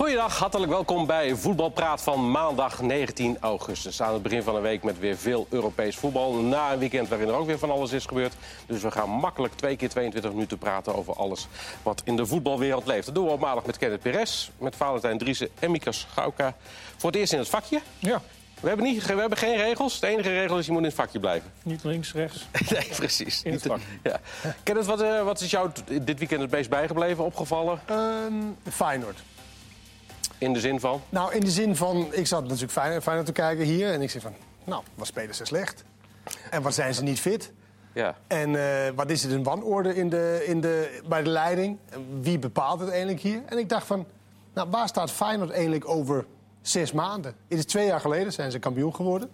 Goedendag, hartelijk welkom bij Voetbalpraat van maandag 19 augustus. Aan het begin van een week met weer veel Europees voetbal. Na een weekend waarin er ook weer van alles is gebeurd. Dus we gaan makkelijk twee keer 22 minuten praten over alles wat in de voetbalwereld leeft. Dat doen we op maandag met Kenneth Perez, met Valentijn Driessen en Mikas Gauka. Voor het eerst in het vakje. Ja, We hebben, niet, we hebben geen regels. De enige regel is je moet in het vakje blijven. niet links, rechts. Nee, precies. In het Niet- Ja. Kenneth, wat, eh, wat is jou dit weekend het meest bijgebleven, opgevallen? Ehm, Feyenoord. In de zin van? Nou, in de zin van, ik zat natuurlijk Feyenoord, Feyenoord te kijken hier. En ik zei van, nou, wat spelen ze slecht? En wat zijn ze niet fit? Ja. En eh, wat is het een wanorde in de, in de, bij de leiding? Wie bepaalt het eigenlijk hier? En ik dacht van, nou, waar staat Feyenoord eigenlijk over zes maanden? Het is twee jaar geleden, zijn ze kampioen geworden.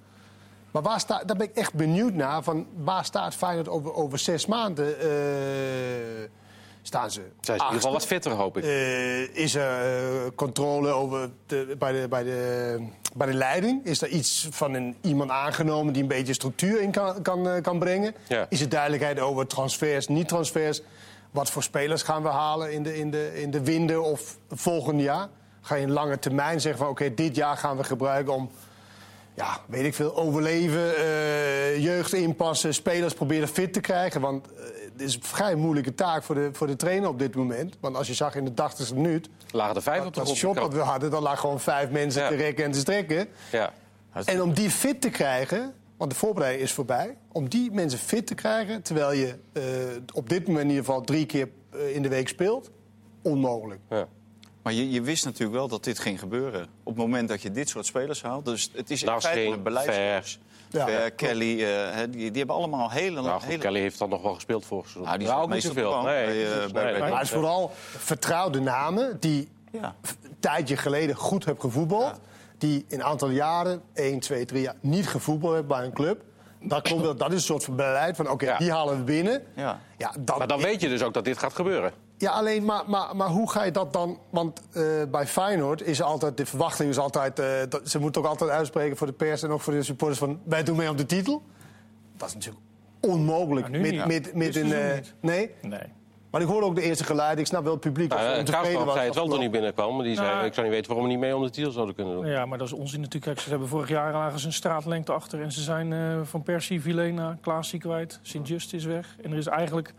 Maar waar sta, daar ben ik echt benieuwd naar. Van waar staat Feyenoord over, over zes maanden? Eh, staan ze Zijn ze in ieder geval wat fitter, hoop ik. Eh, is er eh, controle over de, bij, de, bij, de, bij de leiding? Is er iets van een, iemand aangenomen die een beetje structuur in kan, kan, eh, kan brengen? Ja. Is er duidelijkheid over transfers, niet-transfers? Wat voor spelers gaan we halen in de, in de, in de winter of volgend jaar? Ga je in lange termijn zeggen van oké, dit jaar gaan we gebruiken om ja, weet ik veel, overleven, jeugd inpassen, spelers proberen fit te krijgen. Want is een vrij moeilijke taak voor de, voor de trainer op dit moment. Want als je zag in de 80ste minuut, Lagen er vijf op de dat grond. shot wat we hadden, dan lag gewoon vijf mensen Ja. te rekken en te strekken. Ja. En om die fit te krijgen, want de voorbereiding is voorbij, om die mensen fit te krijgen, terwijl je eh, op dit moment in ieder geval drie keer eh, in de week speelt, onmogelijk. Ja. Maar je, je wist natuurlijk wel dat dit ging gebeuren. Op het moment dat je dit soort spelers haalt. Dus het is in feite een. Ja. Ver, Ja, Kelly, eh, hè, die, die hebben allemaal hele... Nou, goed, hele Kelly heeft dan nog wel gespeeld vorig seizoen. Nou, die ja, ook niet zoveel. Nee, bij, eh, Nee, bij- nee. Maar het is vooral vertrouwde namen die ja. een tijdje geleden goed heb gevoetbald. Die in een aantal jaren, 1, 2, 3 jaar, niet gevoetbald hebben bij een club. Dat, klopt wel, dat is een soort van beleid van oké, Ja. die halen we binnen. Ja. Ja, dan, Maar dan weet je dus ook dat dit gaat gebeuren. Ja alleen, maar, maar, maar hoe ga je dat dan... Want eh, bij Feyenoord is altijd, de verwachting is altijd... eh, dat, ze moeten ook altijd uitspreken voor de pers en ook voor de supporters van... wij doen mee om de titel. Dat is natuurlijk onmogelijk. Nou, niet. met, met, met een, nee? Nee. Maar ik hoorde ook de eerste geluiden. Ik snap wel het publiek. Nou, uh, was zei het wel toen hij binnenkwam. Maar die zei, Nou, ik zou niet weten waarom we niet mee om de titel zouden kunnen doen. Ja, maar dat is onzin natuurlijk. Kijk, ze hebben vorig jaar lagen ze een straatlengte achter. En ze zijn eh, van Persie, Vilena, Klaasie kwijt. Sint-Just is weg. En er is eigenlijk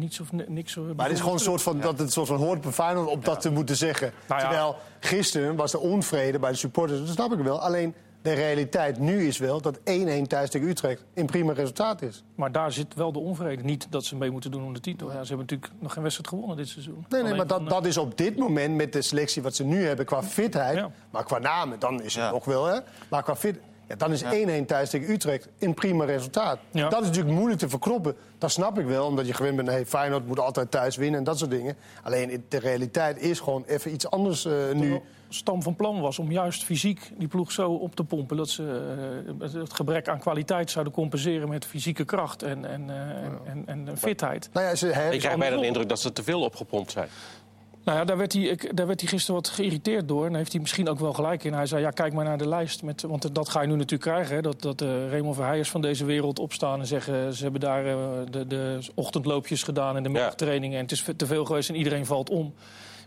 niets of ni- niks... Maar het is gewoon een soort van, dat het een soort van hoort bij Feyenoord om dat te moeten zeggen. Nou ja. Terwijl gisteren was er onvrede bij de supporters. Dat snap ik wel. Alleen de realiteit nu is wel dat 1-1 thuis tegen Utrecht een prima resultaat is. Maar daar zit wel de onvrede. Niet dat ze mee moeten doen om de titel. Ja, ze hebben natuurlijk nog geen wedstrijd gewonnen dit seizoen. Nee, nee, maar dat, van, dat is op dit moment met de selectie wat ze nu hebben qua fitheid. Ja. Maar qua namen, dan is het Ja. nog wel, hè. Maar qua fit, ja, dan is 1-1 thuis tegen Utrecht een prima resultaat. Ja. Dat is natuurlijk moeilijk te verkroppen. Dat snap ik wel, omdat je gewend bent... Hey, Feyenoord moet altijd thuis winnen en dat soort dingen. Alleen de realiteit is gewoon even iets anders eh, nu. stam van plan was om juist fysiek die ploeg zo op te pompen... dat ze eh, het gebrek aan kwaliteit zouden compenseren met fysieke kracht en, en, eh, en, en, en fitheid. Nou ja, ze Ik krijg bijna de indruk dat ze te veel opgepompt zijn. Nou ja, daar werd, hij, daar werd hij gisteren wat geïrriteerd door. En daar heeft hij misschien ook wel gelijk in. Hij zei, ja, kijk maar naar de lijst. Met, want dat ga je nu natuurlijk krijgen. Hè, dat dat uh, Raymond Verheijers van deze wereld opstaan en zeggen... ze hebben daar uh, de, de ochtendloopjes gedaan en de middagtrainingen... en het is te veel geweest en iedereen valt om.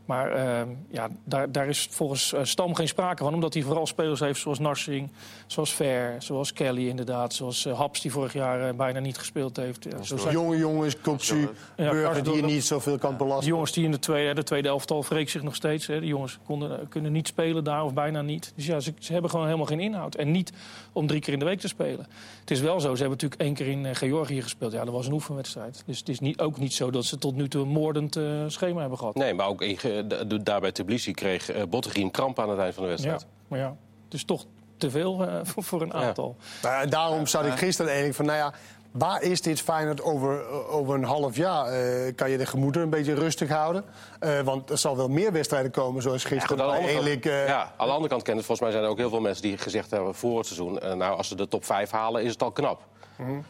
Maar uh, ja, daar, daar is volgens uh, Stam geen sprake van. Omdat hij vooral spelers heeft zoals Narsing, zoals Ver, zoals Kelly inderdaad. Zoals uh, Haps die vorig jaar uh, bijna niet gespeeld heeft. Ja, zo zijn... Jonge jongens, Kopsu, Ja, Burger die je niet zoveel kan belasten. De jongens die in de tweede, de tweede elftal wreekt zich nog steeds. Hè. De jongens konden, kunnen niet spelen daar of bijna niet. Dus ja, ze, ze, hebben gewoon helemaal geen inhoud. En niet om drie keer in de week te spelen. Het is wel zo, ze hebben natuurlijk één keer in uh, Georgië gespeeld. Ja, dat was een oefenwedstrijd. Dus het is niet, ook niet zo dat ze tot nu toe een moordend uh, schema hebben gehad. Nee, maar ook in, de, daar bij Tbilisi kreeg uh, Bottegien kramp aan het eind van de wedstrijd. Ja, maar ja, dus toch te veel uh, voor, voor, een aantal. Ja. Daarom zat ik gisteren eigenlijk van, nou ja... Waar is dit Feyenoord over, over een half jaar? Uh, kan je de gemoeden een beetje rustig houden? Uh, want er zal wel meer wedstrijden komen, zoals gisteren. Ja, eigenlijk, uh... ja, aan de andere kant kennen volgens mij zijn er ook heel veel mensen die gezegd hebben voor het seizoen... nou, als ze de top 5 halen, is het al knap.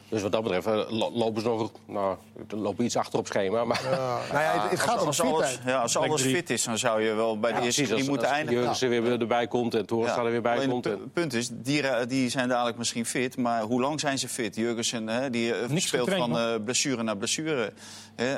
Dus wat dat betreft eh, lo- lopen ze nog nou, lopen iets achter op schema. Maar Ja, nou ja, het, het gaat om Als alles, fitheid. ja, als alles fit is, dan zou je wel bij de eerste drie als, moeten als eindigen. Jurgensen weer erbij komt en Torres er weer bij Alleen komt. Het en- punt is, die, die zijn dadelijk misschien fit, maar hoe lang zijn ze fit? Jurgensen hè, die eh, Niks speelt getraind, van eh, blessure naar blessure. Hè,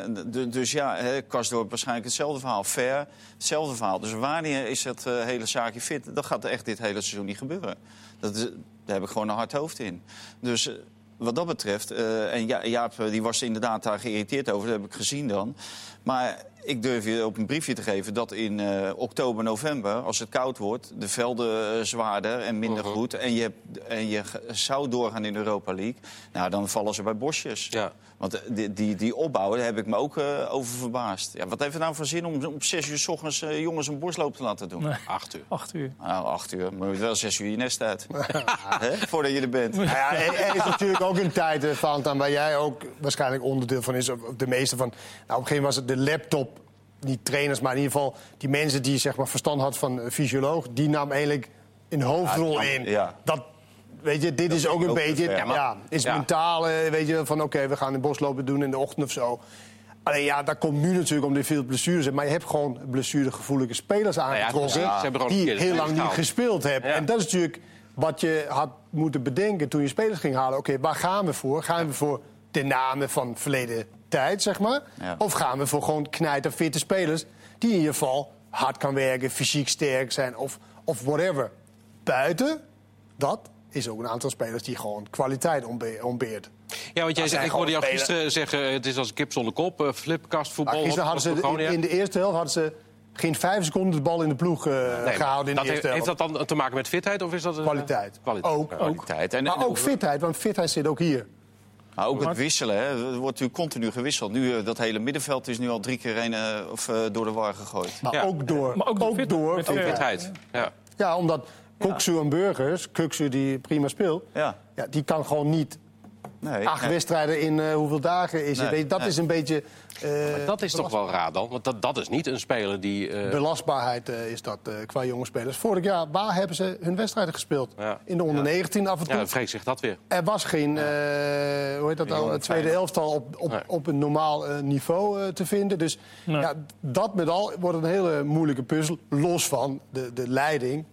dus ja, hè, Karsdorp waarschijnlijk hetzelfde verhaal. Ver, hetzelfde verhaal. Dus wanneer is het eh, hele zaakje fit? Dat gaat echt dit hele seizoen niet gebeuren. Dat is, daar heb ik gewoon een hard hoofd in. Dus... wat dat betreft, eh, en Ja- Jaap eh, die was inderdaad daar geïrriteerd over, dat heb ik gezien dan. Maar ik durf je op een briefje te geven dat in eh, oktober, november, als het koud wordt, de velden zwaarder en minder Mhm. goed. En je, en je zou doorgaan in de Europa League. Nou, dan vallen ze bij bosjes. Ja. Want eh, die, die, die opbouw, daar heb ik me ook eh, over verbaasd. Ja, wat heeft het nou voor zin om om zes uur s ochtends eh, jongens een borstloop te laten doen? Nee. Acht uur. Acht uur. Nou, acht uur. Maar je moet wel zes uur je nest uit. Hè? Voordat je er bent. Nou ja, er, er is natuurlijk ook een tijd, Valentin, waar jij ook waarschijnlijk onderdeel van is. Of de meeste van. Nou, op een gegeven moment was het de laptop. Niet trainers, maar in ieder geval die mensen die zeg maar, verstand had van fysioloog. Die nam eigenlijk een hoofdrol Ja, in. ja. Dat, weet je, dit is ook een ook beetje. ver. Ja, is ja. mentaal, eh, weet je, van oké, we gaan een boslopen doen in de ochtend of zo. Alleen ja, dat komt nu natuurlijk omdat er veel blessures zijn. Maar je hebt gewoon blessuregevoelige spelers ja, aangetrokken. gewoon die heel lang niet gespeeld hebben. Ja. En dat is natuurlijk wat je had moeten bedenken toen je spelers ging halen. Oké, waar gaan we voor? Gaan we voor de namen van verleden tijd, zeg maar? Ja. Of gaan we voor gewoon knijterfitte spelers... die in ieder geval hard kan werken, fysiek sterk zijn of, of whatever. Buiten dat is ook een aantal spelers die gewoon kwaliteit ontbe- ontbeert. Ja, want jij Dat zei, zijn ik hoorde jou gisteren zeggen... het is als kip zonder kop, eh, flipkastvoetbal. Maar gisteren hadden ze in, de eerste helft hadden ze geen vijf seconden de bal in de ploeg eh, Nee, gehouden in dat de eerste heeft, heeft helft. dat dan te maken met fitheid of is dat... eh, Kwaliteit. kwaliteit. Ook, ook. Kwaliteit. En, Maar en ook fitheid, want fitheid zit ook hier. Maar ook het wisselen, hè. er wordt natuurlijk continu gewisseld. Nu, dat hele middenveld is nu al drie keer heen, eh, of, eh, door de war gegooid. Maar Ja. ook door. Maar ook door fit- door. Fitheid, ja. Ja, omdat Koksu en Burgers, Kuksu die prima speelt... Ja. Ja, die kan gewoon niet Nee, acht nee. wedstrijden in eh, hoeveel dagen is het. Nee, dat nee. is een beetje... eh, Dat is toch wel raar dan? Want dat, dat is niet een speler die... eh, belastbaarheid is dat eh, qua jonge spelers. Vorig jaar, waar hebben ze hun wedstrijden gespeeld? Ja. In de onder 19 af en toe. ja, dan zich dat weer. Er was geen, eh, hoe heet dat nou, jonge het tweede elftal op, op, Nee. op een normaal eh, niveau eh, te vinden. Dus Nee. ja, dat met al wordt een hele moeilijke puzzel. Los van de, de leiding.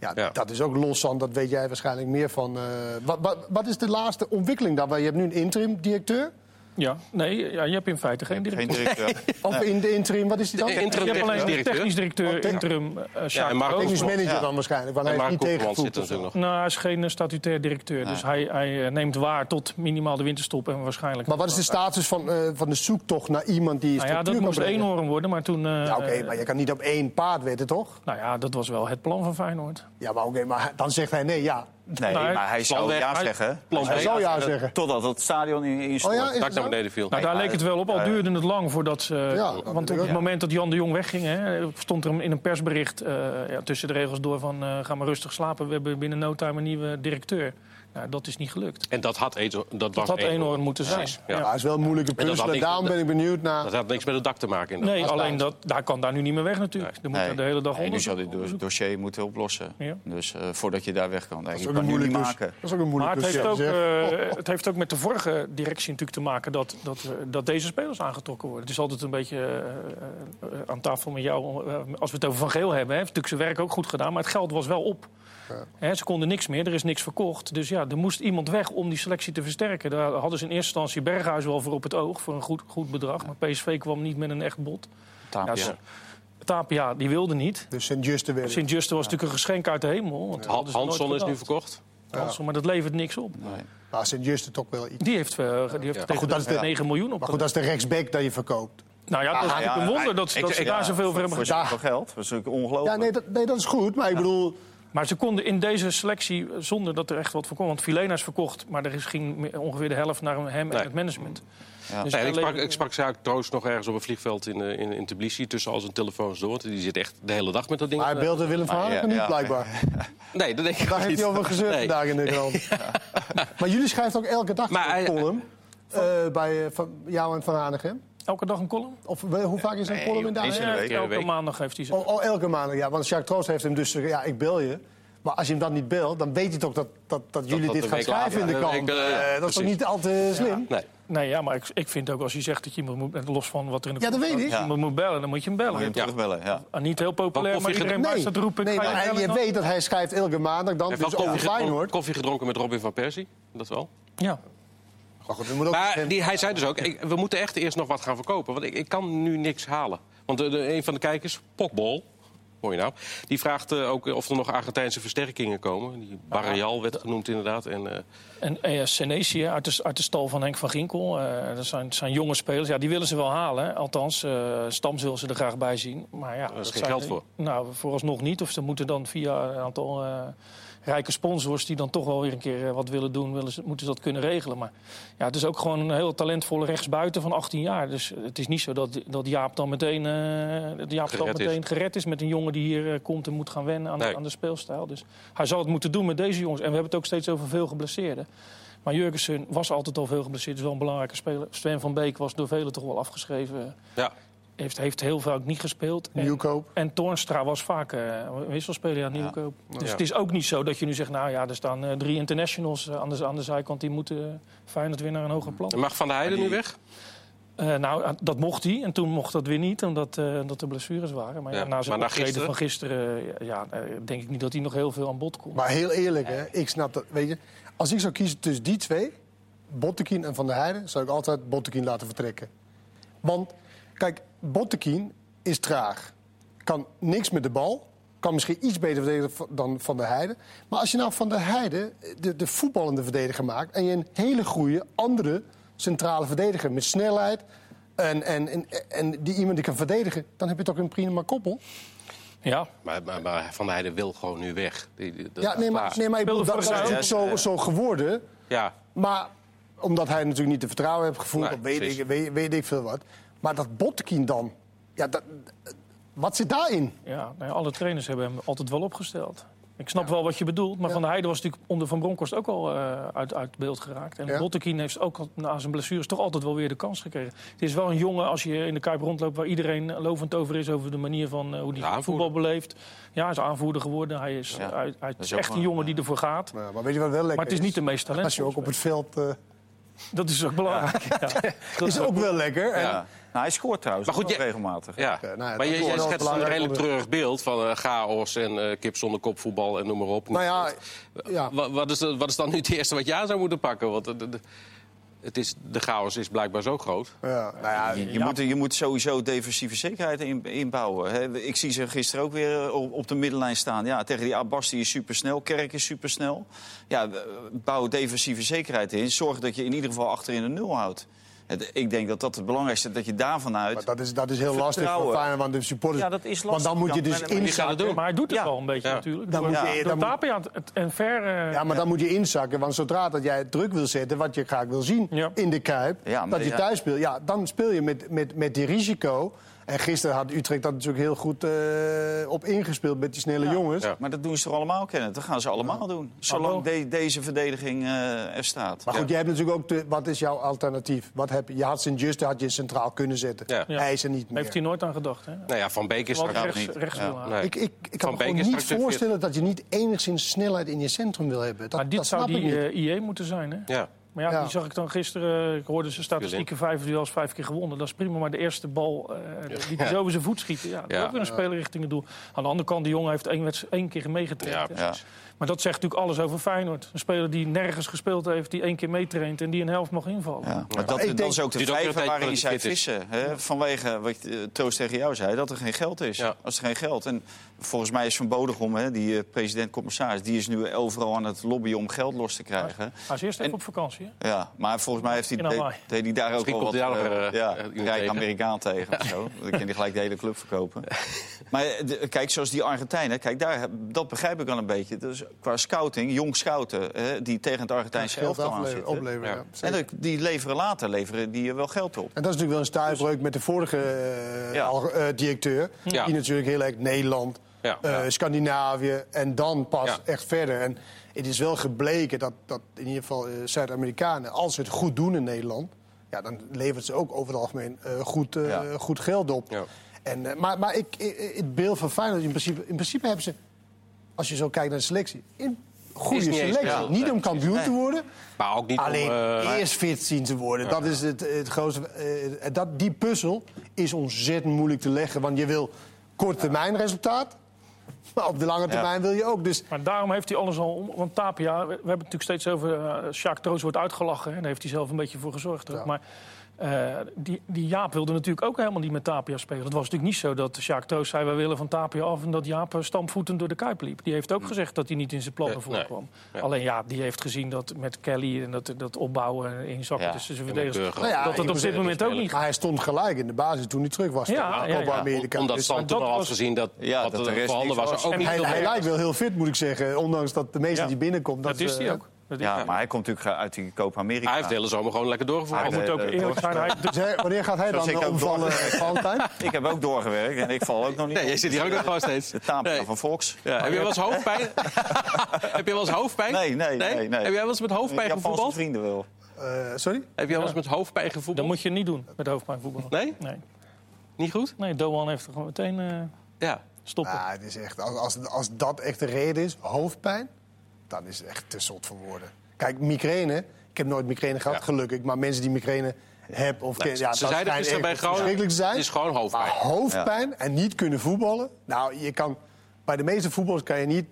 Ja, Ja. dat is ook los van, dat weet jij waarschijnlijk meer van. eh, wat, wat, wat is de laatste ontwikkeling dan? Je hebt nu een interim-directeur. Ja, nee, ja, je hebt in feite geen Geen directeur. directeur. Of in de interim, wat is die dan? De interim Je hebt alleen directeur. technisch directeur, Oh, interim, eh Sjaak en. Technisch manager Ja. dan waarschijnlijk, want hij Mark heeft niet zit nog. Nou, hij is geen eh, statutair directeur. Dus hij, hij eh, neemt waar tot minimaal de winterstop en waarschijnlijk... Maar wat is de status van, eh, van de zoektocht naar iemand die Nou ja, dat moest eenhoorn worden, maar toen... eh, Ja, oké, maar je kan niet op één paard wetten, toch? Nou ja, dat was wel het plan van Feyenoord. Ja, maar oké, maar dan zegt hij nee, ja. Nee, maar hij zou ja zeggen. plan Hij zou ja zeggen. Totdat het stadion in, in Oh ja, is Dak het naar zo? beneden viel. Nou, daar leek het wel op, al eh, duurde het lang voordat ze... Ja, want op het moment dat Jan de Jong wegging, hè, stond er in een persbericht eh, ja, tussen de regels door van... eh, ga maar rustig slapen, we hebben binnen no time een nieuwe directeur. Nou, dat is niet gelukt. En dat had, dat Dat was had Eenhoorn moeten zijn. Ja. Ja, het is wel een moeilijke puzzel. Daarom ben ik benieuwd naar... Dat had niks met het dak te maken. inderdaad. Nee, alleen dat, daar kan daar nu niet meer weg natuurlijk. Er moet Nee. de hele dag Nee, nu onder. zou dit do- dossier moeten oplossen. Ja. Dus eh, voordat je daar weg kan. Nee, Dat is ook kan een nu niet moeilijke maken. Dat is ook een Maar moeilijke het heeft, ook, eh, het heeft ook met de vorige directie natuurlijk te maken dat, dat, eh, dat deze spelers aangetrokken worden. Het is altijd een beetje aan tafel met jou, als we het over Van Geel hebben. Hè, heeft natuurlijk zijn werk ook goed gedaan, maar het geld was wel op. Hè, ze konden niks meer, er is niks verkocht. Dus ja, er moest iemand weg om die selectie te versterken. Daar hadden ze in eerste instantie Berghuis wel voor op het oog, voor een goed, goed bedrag. Maar PSV kwam niet met een echt bod. Tapia. Ja, Tapia, die wilde niet. Dus Sint-Juste weer. Sint-Juste was natuurlijk een geschenk uit de hemel. Want Hansson is nu verkocht. Hansson, maar dat levert niks op. Nee. Maar Sint-Juste toch wel iets. Die heeft, eh, die heeft tegen goed, dat is de de- 9 miljoen op. Maar goed, dat is de rechtsback dat je verkoopt. Nou ja, dat is Ah, natuurlijk ja, een wonder dat, ze- ik- dat ze ik- daar ja, zoveel voor hebben Voor gedaan. zoveel geld. Dat is natuurlijk ongelooflijk. Ja, nee dat, nee, dat is goed. Maar ik bedoel, Maar ze konden in deze selectie, eh, zonder dat er echt wat voor want Filena is verkocht, maar er is ging ongeveer de helft naar hem Nee. en het management. Ja. Dus Nee, ik, sprak, ik sprak Troost nog ergens op een vliegveld in, eh, in, in Tbilisi... tussen al zijn telefoons door. Die zit echt de hele dag met dat ding. maar hij beelde Willem van Ah, Hanegem ja, niet, ja. blijkbaar. Nee, dat denk ik Daar ook heeft niet. hij over gezeurd Nee. vandaag in de krant. Maar jullie schrijven ook elke dag Maar een hij- column. eh, bij eh, van jou en Van Hanegem. Elke dag een column? Of wel, hoe vaak is een Nee, column in de Ja, week. elke week. maandag heeft hij ze. Oh, oh, elke maand, ja. Want Jacques Troost heeft hem dus... Ja, ik bel je. Maar als je hem dan niet belt, dan weet hij toch dat, dat, dat jullie dat dit gaan schrijven in de krant. eh, Eh, dat is toch niet al te slim? Nee. Nee, ja, maar ik, ik vind ook als je zegt dat je iemand moet, los van wat er in de Ja, dat krant weet ik. iemand moet bellen, dan moet je hem bellen. Moet je hem terugbellen, ja. Ah, niet heel populair, Maar iedereen staat roepen. nee maar je je weet dat hij schrijft elke maandag dan dus gedronken, Feyenoord. koffie gedronken met Robin van Persie. Dat wel. Ja. Maar goed, we moeten ook Maar die, hij zei dus ook, ik- we moeten echt eerst nog wat gaan verkopen. Want ik, ik kan nu niks halen. Want de, de- een van de kijkers, Pokbol, hoor je nou... die vraagt eh, ook of er nog Argentijnse versterkingen komen. Die Barreal werd genoemd inderdaad. En, eh, En eh, uit de, uit de stal van Henk van Ginkel. eh, dat zijn, zijn jonge spelers. Ja, die willen ze wel halen. Althans, eh Stams wil ze er graag bij zien. Maar ja, is dat geen geld voor. Nou, vooralsnog niet. Of ze moeten dan via een aantal eh, rijke sponsors... die dan toch wel weer een keer eh, wat willen doen... Willen ze, moeten ze dat kunnen regelen. Maar ja, het is ook gewoon een heel talentvolle rechtsbuiten van 18 jaar. Dus het is niet zo dat, dat Jaap dan meteen, eh, Jaap dan Gered is. meteen gered is... met een jongen die hier eh, komt en moet gaan wennen aan, Nee. aan de speelstijl. Dus hij zal het moeten doen met deze jongens. En we hebben het ook steeds over veel geblesseerden. Maar Jurgensen was altijd al veel geblesseerd. Is wel een belangrijke speler. Sven van Beek was door velen toch wel afgeschreven. ja. Heeft, heeft heel vaak niet gespeeld. En, Nieuwkoop. en Toornstra was vaak een wisselspeler aan Nieuwkoop. Dus Ja. het is ook niet zo dat je nu zegt... nou ja, er staan eh, drie internationals eh, aan de, aan de zijkant... die moeten uh, Feyenoord weer naar een hoger plan. Mag Van der Heijden nu weg? Eh, nou, eh, dat mocht hij. En toen mocht dat weer niet, omdat, eh, omdat er blessures waren. Maar ja, Ja, na zijn optreden gisteren? van gisteren... ja, eh, denk ik niet dat hij nog heel veel aan bod komt. Maar heel eerlijk, hè, ik snap dat. Weet je, als ik zou kiezen tussen die twee, Bottekin en Van der Heijden, zou ik altijd Bottekin laten vertrekken. Want, kijk, Bottekin is traag. Kan niks met de bal. Kan misschien iets beter verdedigen dan Van der Heijden. Maar als je nou Van der Heijden de, de voetballende verdediger maakt... en je een hele goede andere centrale verdediger met snelheid... En, en, en, en die iemand die kan verdedigen, dan heb je toch een prima koppel. Ja, Maar, maar, maar Van der Heijden wil gewoon nu weg. Die, die- dat Ja, nee, maar, nee, maar ik bedoel, dat, dat is natuurlijk zo, zo geworden. Ja, Maar omdat hij natuurlijk niet de vertrouwen heeft gevoeld, Nee, of weet ik, weet, weet ik veel wat. Maar dat Bottekin dan, ja, dat, wat zit daarin? Ja, nou ja, alle trainers hebben hem altijd wel opgesteld. Ik snap wel wat je bedoelt, maar Van der Heijden was natuurlijk onder Van Bronckhorst ook al eh, uit, uit beeld geraakt. En Ja. Bottekin heeft ook al na zijn blessures toch altijd wel weer de kans gekregen. Het is wel een jongen, als je in de Kuip rondloopt, waar iedereen lovend over is over de manier van eh, hoe hij voetbal beleeft. Ja, hij is aanvoerder geworden. Hij is, Ja, hij, hij dat is is ook echt een jongen die ervoor gaat. Ja, maar weet je wat wel lekker Maar het is niet de meest talent. Als je ook op het veld... eh, Dat is ook belangrijk. Ja. Dat is ook wel lekker. En, Ja. Nou, hij scoort trouwens Maar goed, je- regelmatig. ja. nou ja, maar je, jij schetst een redelijk treurig beeld van eh, chaos en eh, kip zonder kop voetbal en noem maar op. Nou ja, ja. Wa- Wat, is, de- wat is dan nu het eerste wat je aan zou moeten pakken? Want de, de- de- het is, de chaos is blijkbaar zo groot. ja, nou ja, Je, je moet, je moet sowieso defensieve zekerheid in, inbouwen. Hè. Ik zie ze gisteren ook weer eh, op, op de middenlijn staan. Ja, tegen die Abbas die is supersnel, Kerk is supersnel. Ja, eh, bouw defensieve zekerheid in. Zorg dat je in ieder geval achterin een nul houdt. Het- Ik denk dat dat het belangrijkste is, dat je daarvan uit... maar dat is, dat is heel lastig voor. Feyenoord, want de supporters... Ja, dat is Want dan lastig. moet je Ja, dus het inzakken. doen. Maar hij doet het Ja. wel een beetje Ja. natuurlijk. Dan Door, moet Ja. je, dan moet- Tapia het- en ver... eh, ja, maar dan moet je inzakken. Want zodra dat jij druk wil zetten, wat je graag wil zien Ja. in de Kuip... Ja, dat je ja. thuis speelt, ja, dan speel je met, met, met die risico. En gisteren had Utrecht dat natuurlijk heel goed eh, op ingespeeld met die snelle jongens. Ja. Maar dat doen ze toch allemaal, Kenneth? Dat gaan ze allemaal doen. Zolang de- deze verdediging eh, er staat. Maar goed, jij hebt natuurlijk ook... De, wat is jouw alternatief? Wat heb je? je had Sint-Just, had je centraal kunnen zetten. Ja. Ja. Hij is er niet meer. Heeft hij nooit aan gedacht. Hè? Nou ja, Van Beek is straks... rechts, niet. rechts. Nee. Ik, ik, ik kan me gewoon niet voorstellen dat je niet enigszins snelheid in je centrum wil hebben. Dat, Maar dit dat zou die niet. eh, IE moeten zijn, hè? Ja. Maar ja, Ja. die zag ik dan gisteren. Ik hoorde zijn statistieken: vijf duels, vijf keer gewonnen. Dat is prima. Maar de eerste bal eh die hij zo over zijn voet schieten. Ja, dat Ja. ook weer een speler richting het doel. Aan de andere kant, die jongen heeft één, wedst- één keer meegetraind. Ja. Maar dat zegt natuurlijk alles over Feyenoord. Een speler die nergens gespeeld heeft, die één keer meetraint en die een helft mag invallen. Ja, maar dat, Ik dat denk- is ook de vijver waarin zij vissen. Hè? Vanwege wat Toos tegen jou zei, dat er geen geld is. Ja. Als er geen geld. En volgens mij is Van Bodegom, hè, die eh, president-commissaris... die is nu overal aan het lobbyen om geld los te krijgen. Hij is eerst even En- op vakantie. Hè? Ja, maar volgens mij heeft hij, In deed, Hawaii. deed hij daar ook wel wat eh, ja, rijk. Amerikaan tegen of zo. Dan kan hij gelijk de hele club verkopen. Maar de- kijk, zoals die Argentijnen, kijk, daar, dat begrijp ik wel een beetje. Dus qua scouting, jong scouten, hè, die tegen het Argentijnse Geld elftal aan afleveren, zitten. opleveren. Ja. ja. En die leveren later leveren die wel geld op. En dat is natuurlijk wel een stuipbreuk met de vorige eh, Ja. eh, directeur. Ja. Die natuurlijk heel erg Nederland, Ja. eh, Scandinavië en dan pas Ja. echt verder. En het is wel gebleken dat, dat in ieder geval Zuid-Amerikanen, als ze het goed doen in Nederland, ja, dan levert ze ook over het algemeen eh, goed, eh, Ja. goed geld op. Ja. En, eh, maar maar ik, i- i- het beeld van Feyenoord, in principe, in principe hebben ze als je zo kijkt naar de selectie, een goede eens selectie. niet om kampioen te worden, Maar ook niet om... alleen eh, eerst fit zien te worden. Dat is het, het grootste. eh, dat, die puzzel is ontzettend moeilijk te leggen. Want je wil korte termijn resultaat. Maar op de lange termijn wil je ook. Dus Maar daarom heeft hij alles al om. Want Tapia, we, we hebben het natuurlijk steeds over. uh, Sjaak Troos wordt uitgelachen. Hè, daar heeft hij zelf een beetje voor gezorgd. ook. Maar uh, die, die Jaap wilde natuurlijk ook helemaal niet met Tapia spelen. Het was natuurlijk niet zo dat Sjaak Troos zei: wij willen van Tapia af. en dat Jaap uh, stampvoetend door de kuip liep. Die heeft ook gezegd dat hij niet in zijn plannen Nee, nee. voorkwam. Ja. Alleen ja, die heeft gezien dat met Kelly en dat, dat opbouwen in zakken Ja. tussen zijn en verdedigers. Nou ja, dat het op dit moment ook niet maar hij stond gelijk in de basis toen hij terug was. Ja, ja, ja. America. Omdat Dus- Stam toen dat al had gezien dat, Ja, dat de er voorhanden was. was. Ook En niet hij, veel hij meer. lijkt wel heel fit, moet ik zeggen. Ondanks dat de meeste Ja. die binnenkomt. Dat is eh, hij ook. Ja, maar hij komt natuurlijk uit die Copa America. Hij heeft de hele zomer gewoon lekker doorgevoerd. Hij Hij moet ook eh, eerlijk zijn. Hij, Dus hij- wanneer gaat hij Zoals dan ik eh, omvallen, doorgewerkt. Valentijn? Ik heb ook doorgewerkt en ik val ook nog niet Nee, jij op. zit hier ook nog gewoon steeds. De Tapia Nee. van Volks. Ja, heb je wel eens hoofdpijn? heb je wel eens hoofdpijn? Nee, nee, nee, nee. Heb jij wel eens met hoofdpijn Japanse gevoetbald? vrienden wel. Eh, sorry? Heb jij wel eens met hoofdpijn gevoetbald? dat moet je niet doen met hoofdpijnvoetbal. Nee? Nee. Niet goed? Nee, Doan heeft er gewoon meteen eh, Ja. stoppen. Ja, het is echt, als, als, als dat echt de reden is, hoofdpijn, dan is het echt te zot voor woorden. Kijk, migraine, ik heb nooit migraine gehad, Ja. gelukkig. Maar mensen die migraine hebben of Nee, ja, ze dat zeiden gisteren bij echt Groningen, verschrikkelijk te zijn. het is gewoon hoofdpijn. Maar hoofdpijn en niet kunnen voetballen. Nou, je kan, bij de meeste voetballers kan je niet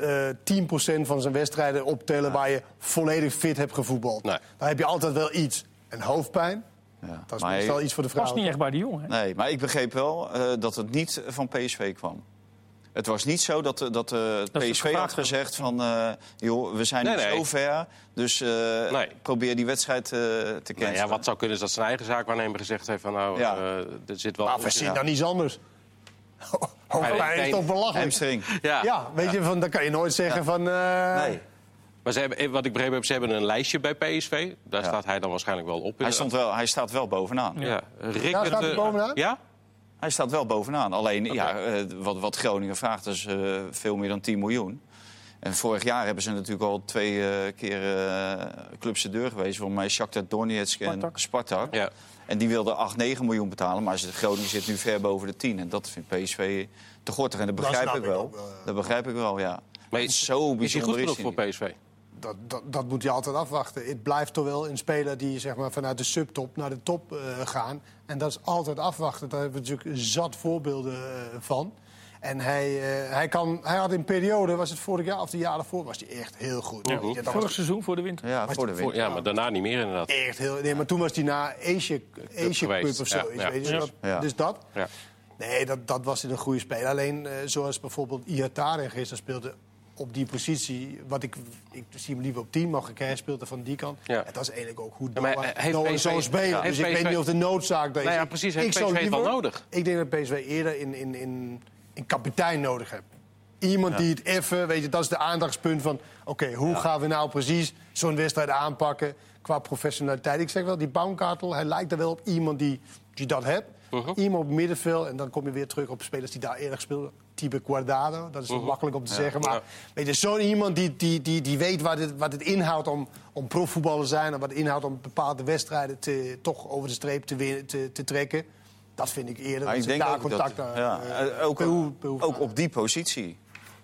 eh 10% van zijn wedstrijden optellen waar je volledig fit hebt gevoetbald. Nee. Dan heb je altijd wel iets. En hoofdpijn, Ja. dat is Maar- meestal iets voor de was vrouw. niet echt bij die jongen. hè? Nee, maar ik begreep wel eh, dat het niet van PSV kwam. Het was niet zo dat, eh, dat eh, Dat PSV had gezegd van... eh, joh, we zijn Nee, nu nee. zo ver, dus eh, Nee. probeer die wedstrijd eh, te Nou cancelen. ja, wat zou kunnen is dat zijn eigen zaakwaarnemer gezegd heeft van nou, Ja. eh, er zit wel... Maar verzin Ja. dan iets anders. Hoofdpijn is toch belachelijk? Ja. Ja, weet je, van, dan kan je nooit zeggen van... eh, Nee. Maar ze hebben, wat ik begrepen heb, ze hebben een lijstje bij PSV. Daar Ja. staat hij dan waarschijnlijk wel op. Hij, stond wel, hij staat wel bovenaan. Ja, Rick, Ja, staat hij bovenaan? Ja? Hij staat wel bovenaan. Alleen ja, eh, wat, wat Groningen vraagt is eh, veel meer dan 10 miljoen. En vorig jaar hebben ze natuurlijk al twee eh, keer eh clubs de deur geweest. Voor mij Shakhtar Donetsk en Spartak. Spartak. Ja. En die wilden 8, 9 miljoen betalen. Maar ze- Groningen zit nu ver boven de 10. En dat vindt PSV te gortig. En dat begrijp ik ik wel. Dat begrijp ik wel, ja. Maar Het is, zo is hij bijzonder goed genoeg voor niet. PSV? Dat, dat, dat moet je altijd afwachten. Het blijft toch wel een speler die zeg maar, vanuit de subtop naar de top eh, gaan. En dat is altijd afwachten. Daar hebben we natuurlijk zat voorbeelden eh, van. En hij, eh, hij, kan, hij had in periode, was het vorig jaar of de jaren voor, was hij echt heel goed. Ja, Vorig was seizoen voor de winter. Ja, Maar voor de voor- winter. Ja, maar daarna niet meer inderdaad. echt heel... Nee, maar toen was hij na Asia, Cup of zo. Ja, is, ja. weet je, Ja. dat- Ja. Dus dat. Ja. Nee, dat, dat was een goede speler. Alleen eh, zoals bijvoorbeeld Iataren gisteren speelde op die positie. Wat ik, ik zie hem liever op 10, maar hij speelde van die kant. Ja. En dat is eigenlijk ook hoe Ja, heeft zo'n speler. ja, dus ik weet niet of de noodzaak daar is. Nou ja, Ik- precies. ik Heeft zou PSV het wel nodig? Ik denk dat PSV eerder in, in, in, in kapitein nodig heeft. Iemand die het even, weet je, dat is de aandachtspunt van... oké, hoe gaan we nou precies zo'n wedstrijd aanpakken qua professionaliteit? Ik zeg wel, die Baumkartel, hij lijkt er wel op iemand die, die dat hebt. Mhm. Iemand op middenveld, en dan kom je weer terug op spelers die daar eerder speelden. Type Guardado, dat is wel makkelijk om te zeggen. Maar Mhm. Ja. weet je, zo'n iemand die, die, die, die weet wat het, wat het inhoudt om, om profvoetballer te zijn... en wat het inhoudt om bepaalde wedstrijden te, toch over de streep te, winnen, te, te trekken... dat vind ik eerder. Maar ik denk ook, dat, contact aan, ja, eh, eh, ook, per hoe- ook op die positie.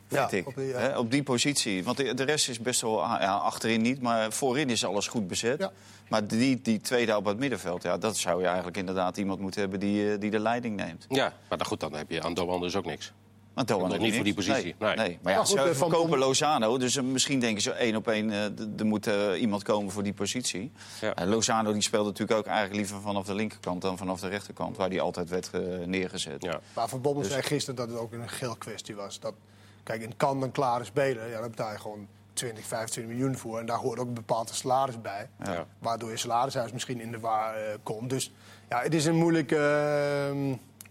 Vind Ja, ik. op die, ja. Hè, op die positie. Want de, de rest is best wel... ah, Ja, achterin niet, maar voorin is alles goed bezet. Ja. Maar die, die tweede op het middenveld... Ja, dat zou je eigenlijk inderdaad iemand moeten hebben die, eh, die de leiding neemt. Ja, maar dan, goed, dan heb je aan Doan dus ook niks. Maar Doan Nog niet voor die positie, Nee, nee. nee. Maar ja, goed, ze eh, Van verkopen Lozano. Dus eh, misschien denken ze één op één... eh, er moet iemand komen voor die positie. Ja. En Lozano die speelde natuurlijk ook eigenlijk liever vanaf de linkerkant... dan vanaf de rechterkant, waar hij altijd werd neergezet. Ja. Maar Van Bommel Dus- zei gisteren dat het ook een geld kwestie was. Dat, kijk, een kan een klare speler, ja, daar betaal je gewoon 20, 25 miljoen voor. En daar hoort ook een bepaald salaris bij. Ja. Waardoor je salarishuis misschien in de waar komt. Dus ja, het is een moeilijk, eh,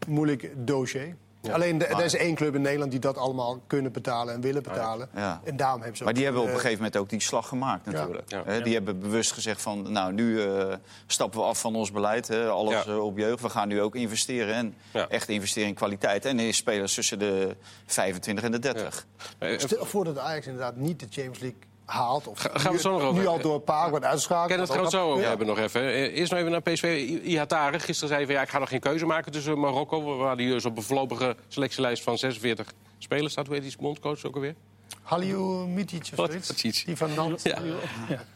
moeilijk dossier. Ja. Alleen, de- Maar- er is één club in Nederland die dat allemaal kunnen betalen en willen betalen. Ja. En daarom hebben ze Maar die hebben op een eh, gegeven moment ook die slag gemaakt natuurlijk. Ja. Die hebben bewust gezegd van, nou, nu eh, stappen we af van ons beleid. Hè, alles Ja. eh, op jeugd. We gaan nu ook investeren. En Ja. echt investeren in kwaliteit. En in spelers tussen de 25 en de 30. Eh, Stel voor dat Ajax inderdaad niet de Champions League haalt. Of gaan we het nu, zo nog over nu al door een paar wordt uitschakeld. Ken het zo over hebben nog even. Eh, Eerst nog even naar PSV. Ihatare gisteren zei van ja, ik ga nog geen keuze maken tussen Marokko... waar hij dus op een voorlopige selectielijst van 46 spelers staat. Hoe heet die bondscoach ook alweer? Halil Mitic of zoiets. Die van Nant. Ja.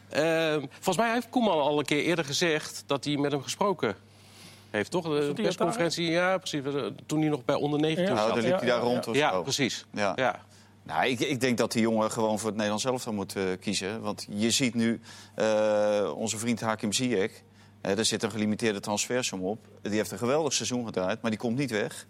Eh, volgens mij heeft Koeman al een keer eerder gezegd dat hij met hem gesproken heeft, toch? De persconferentie, ja, precies. Toen hij nog bij onder 19 Ja. Nou, zat. dan liep hij daar rond of Ja, zo. precies. Ja. Ja. Nou, ik, ik denk dat die jongen gewoon voor het Nederlands elftal moet eh, kiezen. Want je ziet nu eh, onze vriend Hakim Ziyech. eh, er zit een gelimiteerde transfersom op. Die heeft een geweldig seizoen gedraaid, maar die komt niet weg.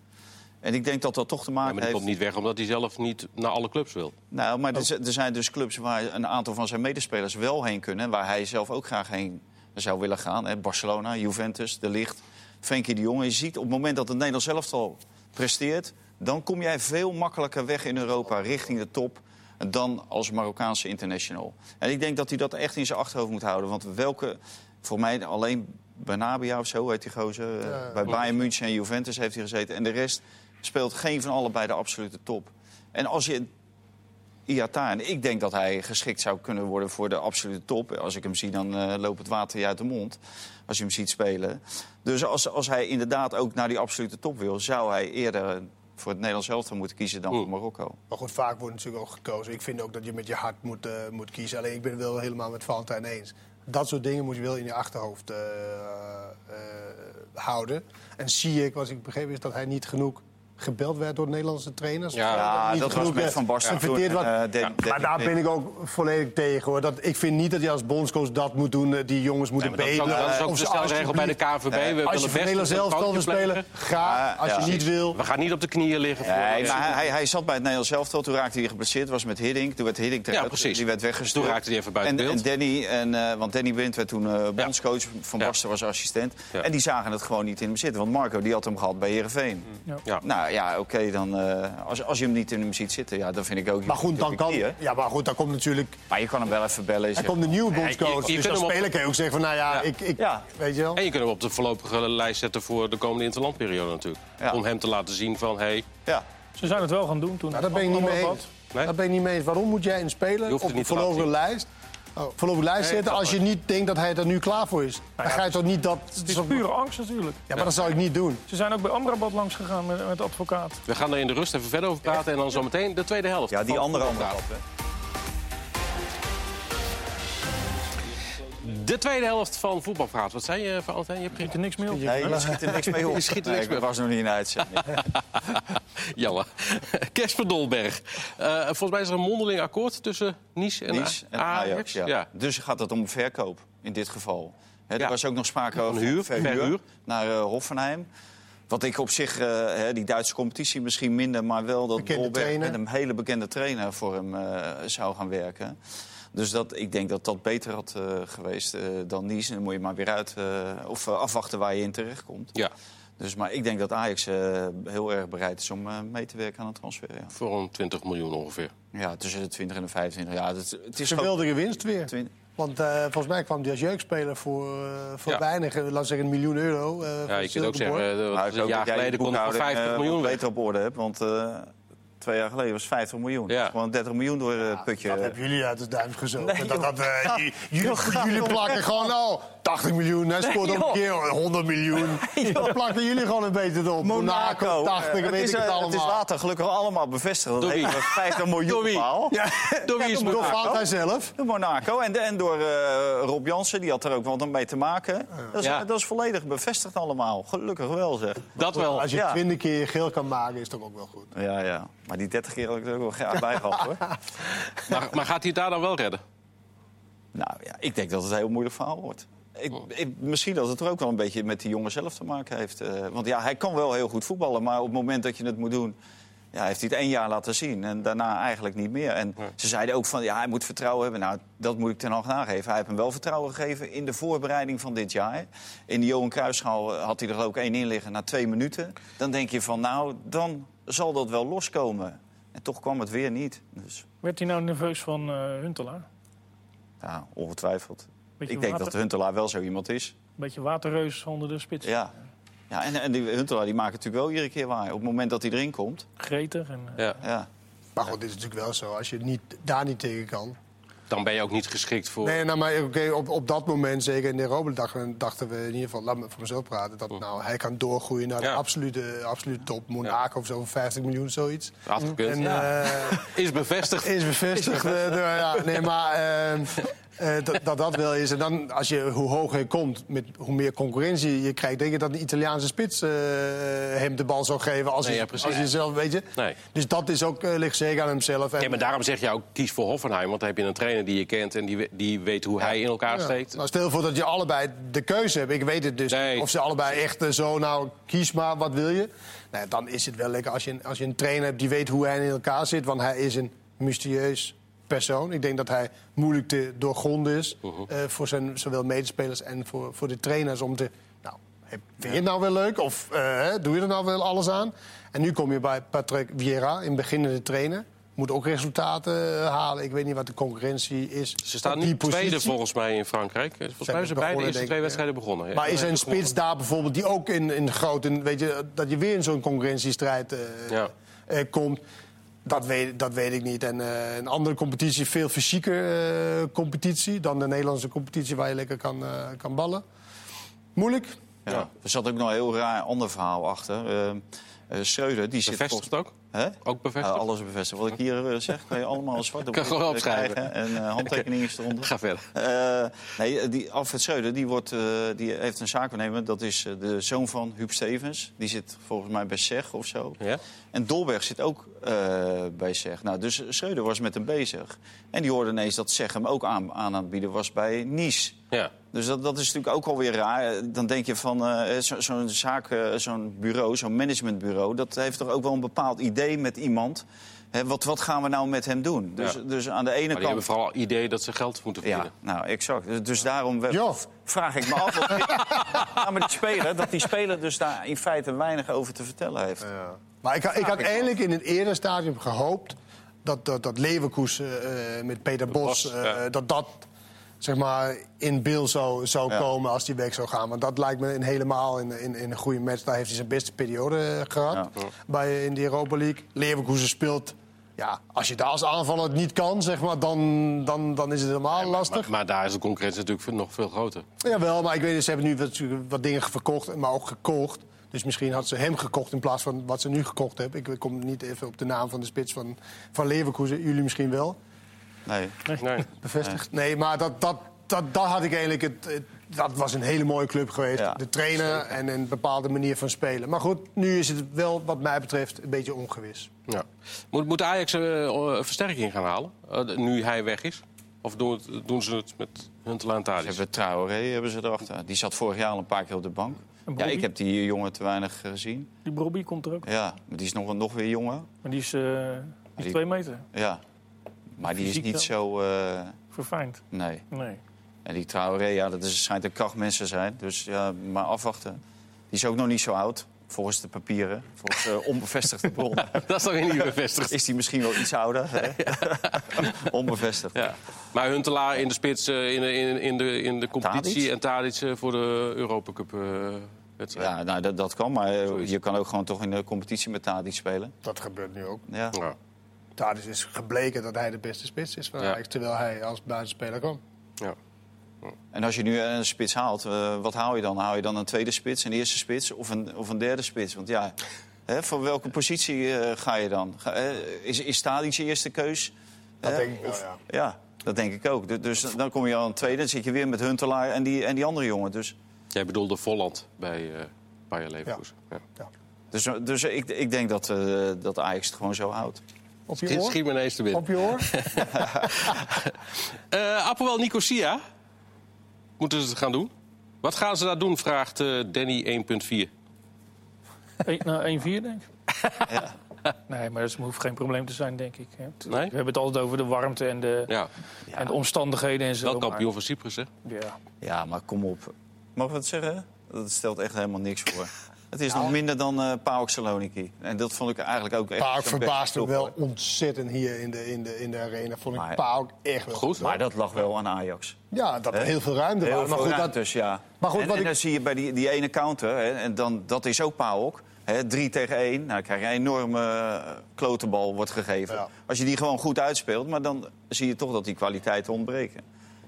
En ik denk dat dat toch te Ja, maken maar die heeft... komt niet weg omdat hij zelf niet naar alle clubs wil. Nou, maar er, er zijn dus clubs waar een aantal van zijn medespelers wel heen kunnen. Waar hij zelf ook graag heen zou willen gaan. Hè. Barcelona, Juventus, De Ligt, Frenkie de Jong. Je ziet op het moment dat het Nederlands elftal presteert... dan kom jij veel makkelijker weg in Europa richting de top... dan als Marokkaanse international. En ik denk dat hij dat echt in zijn achterhoofd moet houden. Want welke, voor mij alleen Benabia of zo heet die gozer... eh, Ja. bij Bayern München en Juventus heeft hij gezeten. En de rest speelt geen van allebei de absolute top. En als je Iata. En ik denk dat hij geschikt zou kunnen worden voor de absolute top. Als ik hem zie, dan eh, loopt het water je uit de mond. Als je hem ziet spelen. Dus als, als hij inderdaad ook naar die absolute top wil... zou hij eerder voor het Nederlands elftal moeten kiezen dan voor Marokko. Maar goed, vaak wordt natuurlijk ook gekozen. Ik vind ook dat je met je hart moet, eh, moet kiezen. Alleen ik ben het wel helemaal met Valentijn eens. Dat soort dingen moet je wel in je achterhoofd eh, eh, houden. En zie ik, wat ik begreep, is dat hij niet genoeg gebeld werd door Nederlandse trainers. Ja, Ja, Niet dat was met Van Basten. toen, Danny- Maar daar ben ik ook volledig tegen hoor. Dat, ik vind niet dat je als bondscoach dat moet doen. eh, Die jongens moeten Nee, maar dat is ook, bedelen. dat is ook Of de stelregel bij de KNVB. We Als je voor Nederland zelf wil spelen, ga. Als ja. je niet wil, We gaan niet op de knieën liggen. Voor, Nee, maar hij, hij, hij zat bij het Nederlands elftal. Toen raakte hij geblesseerd. was met Hiddink. Toen werd Hiddink eruit. Ja, precies. Die werd weggestuurd. Toen raakte hij even buiten en, beeld. En Danny, en, eh, want Danny Blind werd toen eh bondscoach. Van. Basten was assistent. En die zagen het gewoon niet in hem zitten. Want Marco die had hem gehad bij Heerenveen. Ja. Ja, oké, dan eh, als, als je hem niet in hem ziet zitten, ja, dan vind ik ook. Maar goed, dan kan, ja, maar goed, dan komt natuurlijk. Maar je kan hem wel even bellen. en zeggen, komt een nieuwe je- je bondscoach. Dus hem als op- speler kan je ook zeggen van, nou ja, Ja. ik, ik Ja. weet je wel. En je kunt hem op de voorlopige lijst zetten voor de komende interlandperiode natuurlijk. Ja. Om hem te laten zien van, hey, Ja. Ze zijn het wel gaan doen toen. Nou, daar ben ik niet mee eens. Amrabat. Nee? Daar ben ik niet mee eens. Waarom moet jij een Je speler op laten voorlopige lijst, oh, voorlopige lijst zetten als je niet denkt dat hij er nu klaar voor is? Dan ga je toch niet dat... Het is pure angst natuurlijk. Ja, maar dat zou ik niet doen. Ze zijn ook bij Amrabat langs gegaan met, met de advocaat. we gaan er in de rust even verder over praten. En dan zometeen de tweede helft. ja, die andere Voetbal De tweede helft van Voetbalpraat. Wat zei je, Valentijn? Je Schiet er niks meer op. Nee, je schiet er niks mee op. Je schiet er niks mee ik was nog niet in uitzending. Jammer. Kesper Dolberg. Eh, volgens mij is er een mondeling akkoord tussen Nice en, Nice en Ajax. Ajax. Ja. Ja. Dus gaat het om verkoop in dit geval. Hè, er Ja. was ook nog sprake over huur, verhuur, verhuur. naar eh, Hoffenheim. Wat ik op zich, eh, hè, die Duitse competitie misschien minder, maar wel dat Dolberg met een hele bekende trainer voor hem eh, zou gaan werken. Dus dat, ik denk dat dat beter had eh, geweest eh, dan Nice. En dan moet je maar weer uit eh, of afwachten waar je in terechtkomt. Ja, Dus, maar ik denk dat Ajax eh, heel erg bereid is om eh, mee te werken aan het transfer. Ja. voor een 20 miljoen ongeveer. ja, tussen de 20 en de 25. Ja, het, het is Geweldige winst weer. Want eh, volgens mij kwam die als jeugdspeler voor, eh, voor Ja. weinig, laten we zeggen een miljoen euro. eh, Ja, je kunt ook zeggen, een hoop jaar geleden kon voor boekhouding, 50 eh, miljoen beter op orde hebt. Want eh, twee jaar geleden was het 50 miljoen. Ja. Gewoon 30 miljoen door het putje. Dat hebben jullie uit de duim gezogen. Nee, dat, dat, eh, jullie plakken gewoon al 80 miljoen. Hij scoort ook een keer 100 miljoen. Dat plakken jullie gewoon een beetje erop. Monaco, 80, Eh, weet is, ik het eh, allemaal. Het is later gelukkig allemaal bevestigd. Dat Door het wie? hele 50 miljoen Door wie? verhaal. Ja, Door wie is door Monaco? Valentijn zelf. Door Monaco en, de- en door eh, Rob Jansen, die had er ook wel mee te maken. Dat, is, Ja. dat is volledig bevestigd allemaal. Gelukkig wel, zeg. Dat wel. Als je Ja. 20 keer je geel kan maken, is toch ook wel goed. Ja, ja. Maar die 30 keer had ik er ook wel graag bij gehad, hoor. Maar, maar gaat hij het daar dan wel redden? Nou ja, ik denk dat het een heel moeilijk verhaal wordt. Ik, ik- misschien dat het er ook wel een beetje met die jongen zelf te maken heeft. eh, want ja, hij kan wel heel goed voetballen, maar op het moment dat je het moet doen... Ja, heeft hij het één jaar laten zien en daarna eigenlijk niet meer. En ze zeiden ook van, ja, hij moet vertrouwen hebben. Nou, dat moet ik ten Hag nageven. Hij heeft hem wel vertrouwen gegeven in de voorbereiding van dit jaar. In de Johan Cruijffschaal had hij er ook één in liggen na twee minuten. Dan denk je van, nou, dan zal dat wel loskomen. En toch kwam het weer niet. Dus Werd hij nou nerveus van eh Huntelaar? ja, ongetwijfeld. Beetje Ik denk water- dat Huntelaar wel zo iemand is. Beetje waterreus onder de spits. Ja. ja en, en die Huntelaar die maakt het natuurlijk wel iedere keer waar. Op het moment dat hij erin komt. Gretig. En, eh, Ja. Ja. Maar goed, dit is natuurlijk wel zo. Als je niet, daar niet tegen kan, Dan ben je ook niet geschikt voor... Nee, nou, maar oké, op, op dat moment, zeker in de Europa, dachten, dachten we in ieder geval, laat me voor mezelf praten, dat nou, hij kan doorgroeien naar de Ja. absolute, absolute top. Monaco of zo, van 50 miljoen, zoiets. Had gekund. En, eh, Is bevestigd. is bevestigd. eh, door- ja, nee, maar eh, eh, dat, dat dat wel is. En dan, als je, hoe hoger je komt, met hoe meer concurrentie je krijgt... denk je dat een Italiaanse spits eh, hem de bal zou geven als, Nee, hij, ja, precies. als hij zelf, weet je. Nee. Dus dat is ook, eh, ligt zeker aan hemzelf. En, Ja, maar daarom zeg je ook, kies voor Hoffenheim. Want dan heb je een trainer die je kent en die, die weet hoe hij in elkaar steekt. Nou, stel voor dat je allebei de keuze hebt. Ik weet het dus Nee. Of ze allebei echt zo, nou, kies maar, wat wil je? Nou, dan is het wel lekker als je, als je een trainer hebt die weet hoe hij in elkaar zit. Want hij is een mysterieus persoon. Ik denk dat hij moeilijk te doorgronden is. Mhm. eh, voor zijn zowel medespelers en voor, voor de trainers om te... Nou, vind je het nou wel leuk? Of eh, doe je er nou wel alles aan? En nu kom je bij Patrick Vieira, een beginnende trainer. Moet ook resultaten eh, halen. Ik weet niet wat de concurrentie is. Ze staan nu tweede volgens mij in Frankrijk. Volgens mij zijn ze beide begonnen, de eerste twee wedstrijden begonnen. Ja, Maar is er een spits daar bijvoorbeeld die ook in, in grote... Weet je, dat je weer in zo'n concurrentiestrijd Ja. komt... Dat weet, dat weet ik niet. En eh, een andere competitie, veel fysieker eh, competitie... dan de Nederlandse competitie waar je lekker kan, eh, kan ballen. Moeilijk. Ja. Er zat ook nog een heel raar ander verhaal achter. Eh eh, Schreuder, die zit Bevestigd volgens- ook? Hè? Ook bevestigd? Ja, alles bevestigd. Wat ik hier eh, zeg, kan je allemaal zwart op Kan wit, gewoon eh, opschrijven. krijgen. En eh, handtekeningen eronder. Ga verder. Eh, nee, die Alfred Schreuder die wordt, eh, die heeft een zaakwaarnemer. Dat is eh, de zoon van Huub Stevens. Die zit volgens mij bij SEG of zo. Ja? En Dolberg zit ook eh, bij SEG. Nou, dus Schreuder was met hem bezig. En die hoorde ineens dat SEG hem ook aan, aan het bieden was bij Nice. Ja. Dus dat, dat is natuurlijk ook alweer raar. Dan denk je van eh, zo- zo'n zaak, eh, zo'n bureau, zo'n managementbureau... dat heeft toch ook wel een bepaald idee met iemand. Hè, wat, wat gaan we nou met hem doen? Dus, Ja. dus aan de ene Maar die kant... hebben vooral het idee dat ze geld moeten verdienen. Ja, nou, exact. Dus- Dus daarom we- Ja. vraag ik me af... Of ja, maar die speler, dat die speler dus daar in feite weinig over te vertellen heeft. Maar ik, ik had ik eigenlijk in het eerste stadium gehoopt... dat, dat, dat Leverkusen eh, met Peter Bos... Bos, eh, ja. dat dat zeg maar, in beeld zou, zou Ja. komen als hij weg zou gaan. Want dat lijkt me een helemaal in, in, in een goede match. Daar heeft hij zijn beste periode eh, gehad Ja. bij, in de Europa League. Leverkusen speelt... Ja, als je daar als aanvaller het niet kan, zeg maar, dan, dan, dan is het helemaal lastig. Maar, maar daar is de concurrentie natuurlijk nog veel groter. Jawel, maar ik weet, ze hebben nu wat, wat dingen verkocht, maar ook gekocht. Dus misschien had ze hem gekocht in plaats van wat ze nu gekocht hebben. Ik kom niet even op de naam van de spits van, van Leverkusen. Jullie misschien wel. Nee. Nee. Bevestigd? Nee, maar dat, dat, dat, dat had ik eigenlijk... Het, het- dat was een hele mooie club geweest. Ja, de trainer en een bepaalde manier van spelen. Maar goed, nu is het wel, wat mij betreft, een beetje ongewis. Ja. Moet, moet Ajax eh, een versterking gaan halen, eh, nu hij weg is? Of doen, het- doen ze het met Huntelaar en Ze hebben Traoré hebben ze erachter. Die zat vorig jaar al een paar keer op de bank. Ja, ik heb die jongen te weinig gezien. Die Brobby komt er ook. Ja, maar die is nog, nog weer jonger. Maar die is, eh, die is Die- twee meter. Ja. Maar die is niet zo... eh, Verfijnd. nee. Nee. En die Traoré, ja, dat is, schijnt een krachtmensen te zijn. Dus ja, maar afwachten. Die is ook nog niet zo oud, volgens de papieren. Volgens eh, onbevestigde bronnen. Dat is toch weer niet bevestigd. Is die misschien wel iets ouder? Hè? Onbevestigd. Ja. Maar Huntelaar in de spits eh, in, de, in, in, de, in de competitie Tadic? en Tadic eh, voor de Europa Cup eh, wedstrijd. Ja, nou, dat, dat kan, maar Zoiets. je kan ook gewoon toch in de competitie met Tadic spelen. Dat gebeurt nu ook. Ja. Ja. Daar is dus gebleken dat hij de beste spits is van Ja. Ajax. Terwijl hij als buitenspeler kwam. Ja. En als je nu een spits haalt, eh, wat haal je dan? Haal je dan een tweede spits, een eerste spits of een, of een derde spits? Want ja, hè, voor welke positie eh, ga je dan? Ga, eh, is, is Tadic je eerste keus? Dat Hè? denk ik wel, Of- ja. Ja, dat denk ik ook. Du- Dus dan kom je al een tweede, dan zit je weer met Huntelaar en die, en die andere jongen. Dus, Jij bedoelde Volland bij eh Bayer Leverkusen. Ja. dus, dus ik, ik denk dat, eh, dat Ajax het gewoon zo houdt. Op je Schiet, oor? schiet me ineens te binnen. Op je oor? Eh Apoel Nicosia. Moeten ze het gaan doen? Wat gaan ze daar doen, vraagt eh, Danny 1.4. Eén- Nou, 1-4 denk ik. Nee, maar dat hoeft geen probleem te zijn, denk ik. Nee? We hebben het altijd over de warmte en de, Ja, en de omstandigheden en zo. wel maar- kampioen van Cyprus, hè? Ja. Ja, maar kom op. Mag ik wat zeggen? Dat stelt echt helemaal niks voor. Het is nog minder dan eh PAOK Saloniki. En dat vond ik eigenlijk ook echt... Zo'n verbaasde me wel ontzettend hier in de, in de, in de arena. Vond ik Pauk echt wel Goed. Maar dat lag wel aan Ajax. Ja, dat er heel veel ruimte was. Maar goed, dat, ruimtes, ja. Maar goed, en, wat en ik- dan zie je bij die, die ene counter, hè, en dan, dat is ook PAOK. Hè, drie tegen één. Nou, dan krijg je een enorme eh, klotenbal wordt gegeven. Ja. Als je die gewoon goed uitspeelt, maar dan zie je toch dat die kwaliteiten ontbreken.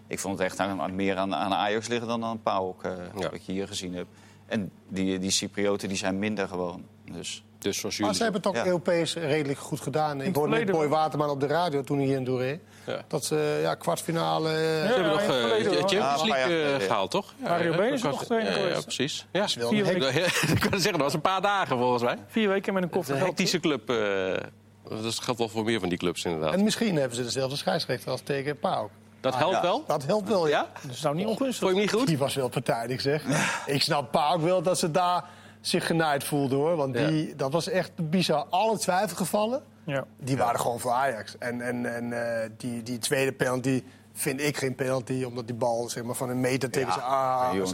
Ik vond het echt aan, meer aan, aan Ajax liggen dan aan PAOK, eh Ja. wat ik hier gezien heb. En die, die Cyprioten die zijn minder gewoon. Dus, Dus zoals Maar jullie... ze hebben het toch Ja. Europees redelijk goed gedaan. Ik het hoorde verleden Boy Waterman op de radio toen hij hier in Dooré. Ja. Dat ze ja, kwartfinale... eh, Ze hebben Ja, nog eh, wel. Champions Ja, League eh, gehaald, toch? Mario ja, Been is dat nog was- trainer ja, ja, geweest. precies. Ja. Vier weken, Ik kan zeggen, dat was een paar dagen volgens mij. vier weken met een kop Een hectische club. eh, dat geldt wel voor meer van die clubs inderdaad. En misschien hebben ze dezelfde scheidsrechter als tegen PAOK. Dat helpt ja. wel? Dat helpt wel, ja. Ja? Dat is nou niet ongunstig. Vond je hem niet goed? Die was wel partijdig, zeg. Ik snap PAOK wel dat ze daar zich genaaid voelde, hoor. Want die, dat was echt bizar. Alle twijfelgevallen, Ja. die waren gewoon voor Ajax. En, en, en eh, die, die tweede penalty vind ik geen penalty... omdat die bal zeg maar, van een meter tegen Ja, zijn,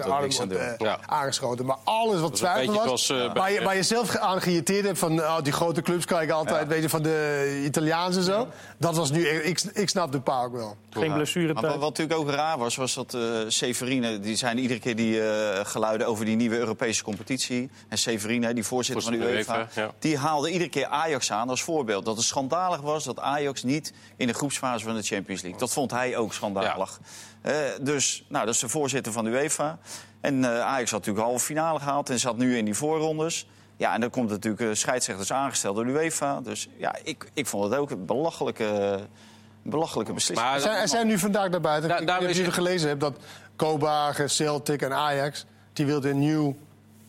arm wordt eh, Ja. aangeschoten. Maar alles wat twijfel was... eh, waar, je, bij- waar je zelf aan geïrriteerd hebt... van oh, die grote clubs kijken altijd Ja. weet je, van de Italiaans en zo. Dat was nu... Ik, ik snap de PAOK wel. Geen Maar blessuretijd. wat, wat natuurlijk ook raar was, was dat eh Severine... die zijn iedere keer die eh, geluiden over die nieuwe Europese competitie. En Severine, die voorzitter van de UEFA... UEFA, ja. die haalde iedere keer Ajax aan als voorbeeld. Dat het schandalig was dat Ajax niet in de groepsfase van de Champions League. Dat vond hij ook schandalig. Eh, dus, nou, dat is de voorzitter van de UEFA. En eh, Ajax had natuurlijk halve finale gehaald en zat nu in die voorrondes... Ja, en dan komt natuurlijk eh, scheidsrechters aangesteld door de UEFA. Dus ja, ik, ik vond het ook een belachelijke, belachelijke beslissing. Maar Er zijn, er zijn nu vandaag naar buiten. Da- ik weet daarom niet of is jullie gelezen hebben dat Kopenhagen, Celtic en Ajax... die wilden een nieuw